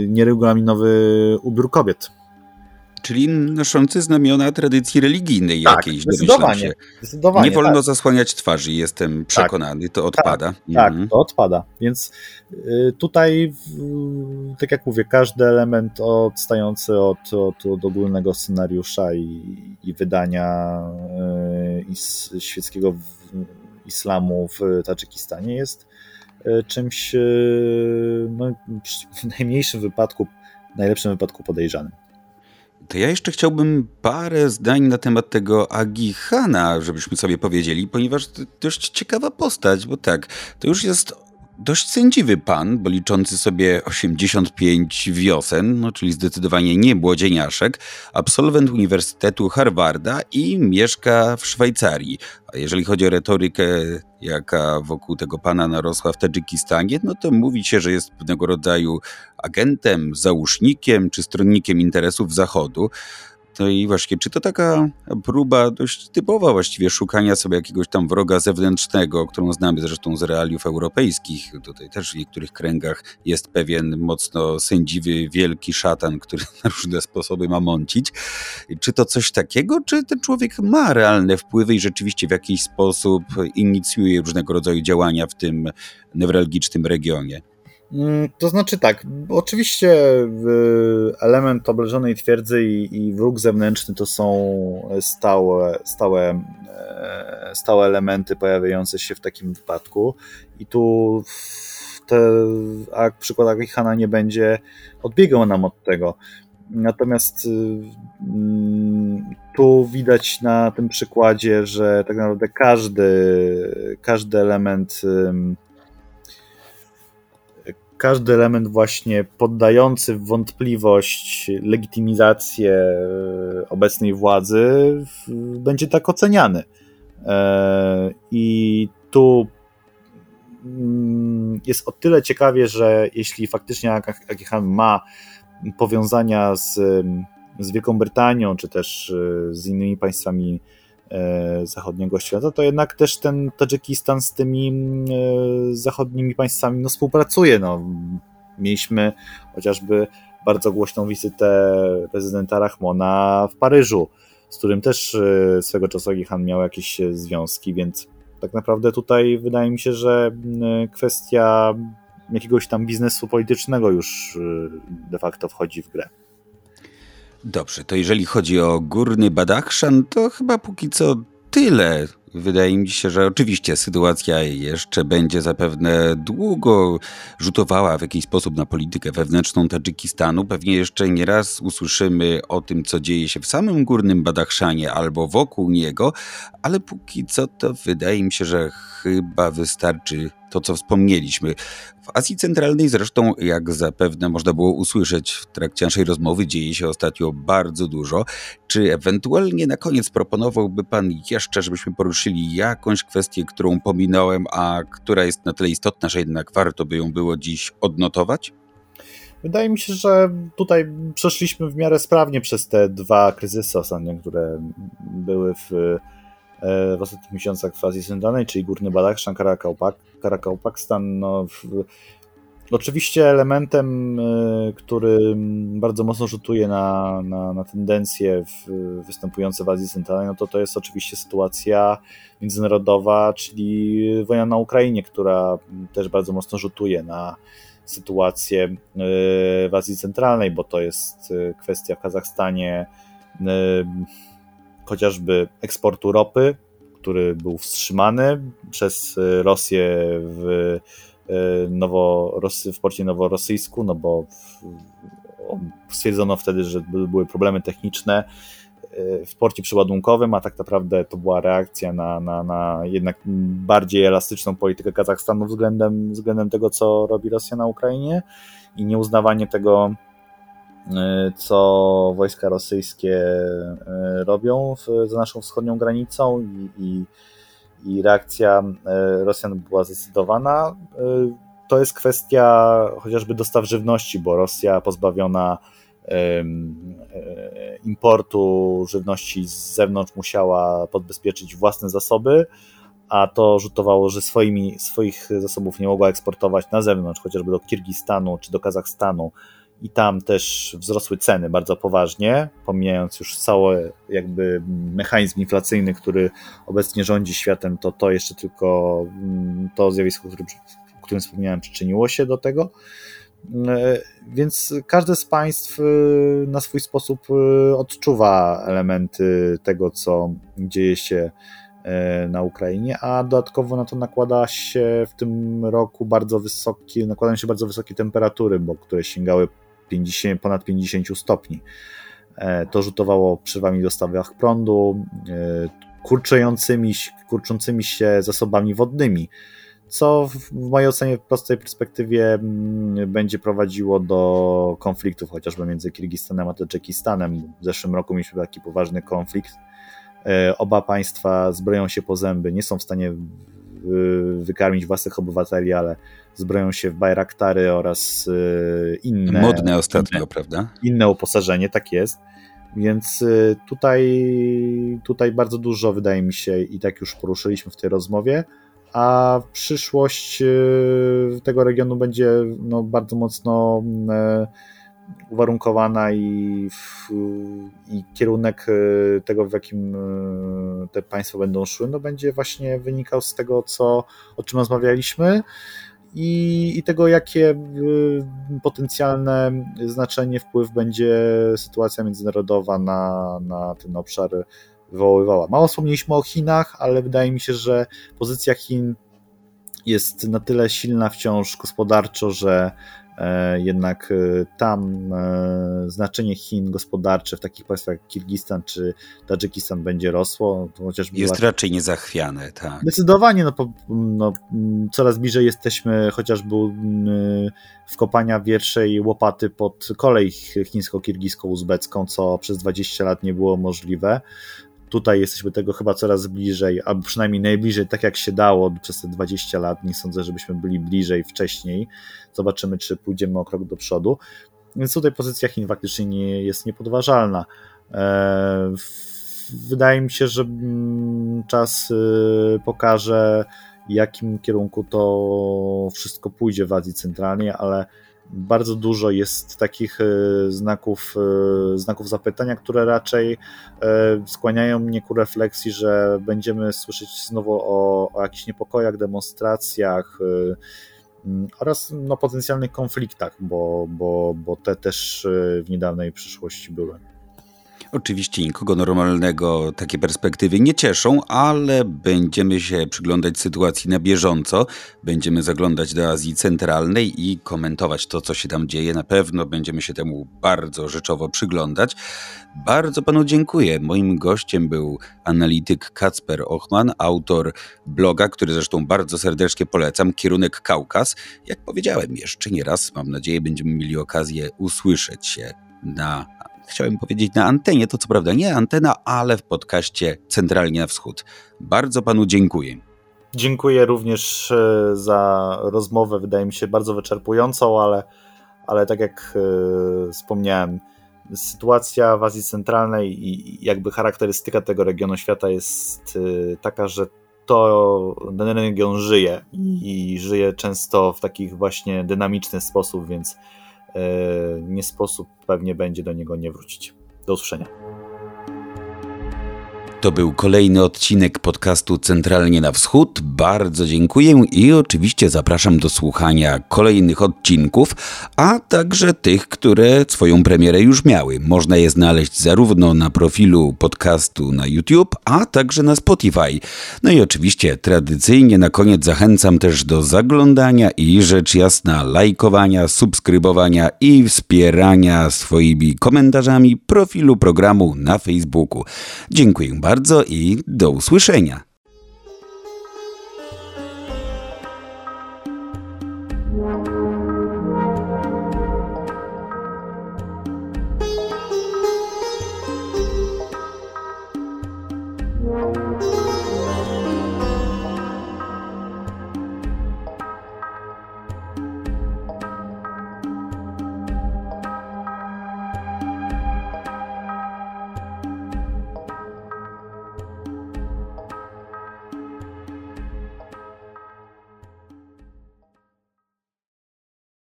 nieregulaminowy ubiór kobiet. Czyli noszący znamiona tradycji religijnej tak, jakiejś, zdecydowanie, się. zdecydowanie. Nie wolno tak. zasłaniać twarzy, jestem tak. przekonany, to odpada. Tak, tak mhm. to odpada. Więc y, tutaj, tak jak mówię, każdy element odstający od, od, od ogólnego scenariusza i, i wydania y, is, świeckiego islamu w Tadżykistanie jest y, czymś no, w najmniejszym wypadku, w najlepszym wypadku podejrzanym. To ja jeszcze chciałbym parę zdań na temat tego Agihana, żebyśmy sobie powiedzieli, ponieważ to dość ciekawa postać, bo tak, to już jest dość sędziwy pan, bo liczący sobie 85 wiosen, no, czyli zdecydowanie nie młodzieniaszek, absolwent Uniwersytetu Harvarda i mieszka w Szwajcarii. A jeżeli chodzi o retorykę, jaka wokół tego pana narosła w Tadżykistanie, no to mówi się, że jest pewnego rodzaju agentem, załóżnikiem czy stronnikiem interesów Zachodu. No i właśnie, czy to taka próba dość typowa właściwie szukania sobie jakiegoś tam wroga zewnętrznego, którą znamy zresztą z realiów europejskich. Tutaj też w niektórych kręgach jest pewien mocno sędziwy, wielki szatan, który na różne sposoby ma mącić. Czy to coś takiego, czy ten człowiek ma realne wpływy i rzeczywiście w jakiś sposób inicjuje różnego rodzaju działania w tym newralgicznym regionie? Mm, to znaczy tak, oczywiście element oblężonej twierdzy i, i wróg zewnętrzny to są stałe, stałe, e, stałe elementy pojawiające się w takim wypadku i tu te, a przykład Akihana nie będzie odbiegał nam od tego. Natomiast y, mm, tu widać na tym przykładzie, że tak naprawdę każdy, każdy element każdy element właśnie poddający w wątpliwość legitymizację e, obecnej władzy będzie tak oceniany. E, I tu mm, jest o tyle ciekawie, że jeśli faktycznie Akihan ma powiązania z, z Wielką Brytanią, czy też e, z innymi państwami zachodniego świata, to jednak też ten Tadżykistan z tymi e, zachodnimi państwami no, współpracuje. No, mieliśmy chociażby bardzo głośną wizytę prezydenta Rahmona w Paryżu, z którym też e, swego czasu Gihan miał jakieś związki, więc tak naprawdę tutaj wydaje mi się, że kwestia jakiegoś tam biznesu politycznego już de facto wchodzi w grę. Dobrze, to jeżeli chodzi o Górny Badachszan, to chyba póki co tyle. Wydaje mi się, że oczywiście sytuacja jeszcze będzie zapewne długo rzutowała w jakiś sposób na politykę wewnętrzną Tadżykistanu. Pewnie jeszcze nie raz usłyszymy o tym, co dzieje się w samym górnym Badachszanie albo wokół niego, ale póki co to wydaje mi się, że chyba wystarczy to, co wspomnieliśmy. W Azji Centralnej zresztą, jak zapewne można było usłyszeć w trakcie naszej rozmowy, dzieje się ostatnio bardzo dużo. Czy ewentualnie na koniec proponowałby Pan jeszcze, żebyśmy poruszyli jakąś kwestię, którą pominąłem, a która jest na tyle istotna, że jednak warto by ją było dziś odnotować? Wydaje mi się, że tutaj przeszliśmy w miarę sprawnie przez te dwa kryzysy ostatnie, które były w w ostatnich miesiącach w Azji Centralnej, czyli Górny Badachszan, Karakałpakstan. No, oczywiście elementem, e, który bardzo mocno rzutuje na, na, na tendencje w, występujące w Azji Centralnej, no to to jest oczywiście sytuacja międzynarodowa, czyli wojna na Ukrainie, która też bardzo mocno rzutuje na sytuację e, w Azji Centralnej, bo to jest kwestia w Kazachstanie chociażby eksportu ropy, który był wstrzymany przez e, Rosję w, e, Noworosy, w porcie noworosyjsku, no bo stwierdzono wtedy, że były problemy techniczne e, w porcie przyładunkowym, a tak naprawdę to była reakcja na, na, na jednak bardziej elastyczną politykę Kazachstanu względem, względem tego, co robi Rosja na Ukrainie i nieuznawanie tego co wojska rosyjskie y, robią w, za naszą wschodnią granicą i, i, i reakcja y, Rosjan była zdecydowana. To jest kwestia chociażby dostaw żywności, bo Rosja pozbawiona importu żywności z zewnątrz musiała podbezpieczyć własne zasoby, a to rzutowało, że swoimi, swoich zasobów nie mogła eksportować na zewnątrz, chociażby do Kirgistanu czy do Kazachstanu, i tam też wzrosły ceny bardzo poważnie, pomijając już cały jakby mechanizm inflacyjny, który obecnie rządzi światem, to to jeszcze tylko mm, to zjawisko, o którym wspomniałem, przyczyniło się do tego. E, więc każde z państw e, na swój sposób e, odczuwa elementy tego, co dzieje się na Ukrainie, a dodatkowo na to nakłada się w tym roku bardzo wysokie, nakładają się bardzo wysokie temperatury, bo które sięgały 50, ponad 50 stopni. E, to rzutowało przywami dostawach prądu, e, kurczącymi, kurczącymi się zasobami wodnymi, co w mojej ocenie w prostej perspektywie mm, będzie prowadziło do konfliktów chociażby między Kirgistanem a Tadżykistanem. W zeszłym roku mieliśmy taki poważny konflikt. E, oba państwa zbroją się po zęby, nie są w stanie wykarmić własnych obywateli, ale zbroją się w bajraktary oraz y, inne. Modne ostatnio, inne, prawda? Inne uposażenie, tak jest. Więc y, tutaj, tutaj bardzo dużo wydaje mi się, i tak już poruszyliśmy w tej rozmowie, a przyszłość y, tego regionu będzie no, bardzo mocno uwarunkowana i, w, i kierunek e, tego, w jakim e, te państwa będą szły, no będzie właśnie wynikał z tego, co, o czym rozmawialiśmy i, i tego, jakie e, potencjalne znaczenie, wpływ będzie sytuacja międzynarodowa na, na ten obszar wywoływała. Mało wspomnieliśmy o Chinach, ale wydaje mi się, że pozycja Chin jest na tyle silna wciąż gospodarczo, że jednak e, tam e, znaczenie Chin gospodarcze w takich państwach jak Kirgistan czy Tadżykistan będzie rosło. Chociażby Jest raczej niezachwiane, tak. Zdecydowanie, no, no, coraz bliżej jesteśmy chociażby wkopania pierwszej łopaty pod kolej chińsko-kirgisko-uzbecką, co przez 20 lat nie było możliwe. Tutaj jesteśmy tego chyba coraz bliżej, albo przynajmniej najbliżej, tak jak się dało przez te 20 lat. Nie sądzę, żebyśmy byli bliżej wcześniej. Zobaczymy, czy pójdziemy o krok do przodu. Więc tutaj pozycja Chin faktycznie nie jest niepodważalna. E, wydaje mi się, że mm, czas y, pokaże, jakim kierunku to wszystko pójdzie w Azji Centralnej, ale bardzo dużo jest takich e, znaków, e, znaków zapytania, które raczej e, skłaniają mnie ku refleksji, że będziemy słyszeć znowu o, o jakichś niepokojach, demonstracjach oraz no, potencjalnych konfliktach, bo, bo, bo te też w niedawnej przyszłości były. Oczywiście nikogo normalnego takie perspektywy nie cieszą, ale będziemy się przyglądać sytuacji na bieżąco. Będziemy zaglądać do Azji Centralnej i komentować to, co się tam dzieje. Na pewno będziemy się temu bardzo rzeczowo przyglądać. Bardzo panu dziękuję. Moim gościem był analityk Kacper Ochman, autor bloga, który zresztą bardzo serdecznie polecam, Kierunek Kaukaz. Jak powiedziałem, jeszcze nie raz, mam nadzieję, będziemy mieli okazję usłyszeć się na chciałem powiedzieć na antenie, to co prawda nie antena, ale w podcaście Centralnie na Wschód. Bardzo panu dziękuję. Dziękuję również e, za rozmowę, wydaje mi się bardzo wyczerpującą, ale, ale tak jak e, wspomniałem, sytuacja w Azji Centralnej i jakby charakterystyka tego regionu świata jest e, taka, że to ten region żyje i żyje często w takich właśnie dynamiczny sposób, więc nie sposób pewnie będzie do niego nie wrócić. Do usłyszenia. To był kolejny odcinek podcastu Centralnie na Wschód. Bardzo dziękuję i oczywiście zapraszam do słuchania kolejnych odcinków, a także tych, które swoją premierę już miały. Można je znaleźć zarówno na profilu podcastu na YouTube, a także na Spotify. No i oczywiście tradycyjnie na koniec zachęcam też do zaglądania i rzecz jasna lajkowania, subskrybowania i wspierania swoimi komentarzami profilu programu na Facebooku. Dziękuję bardzo bardzo i do usłyszenia.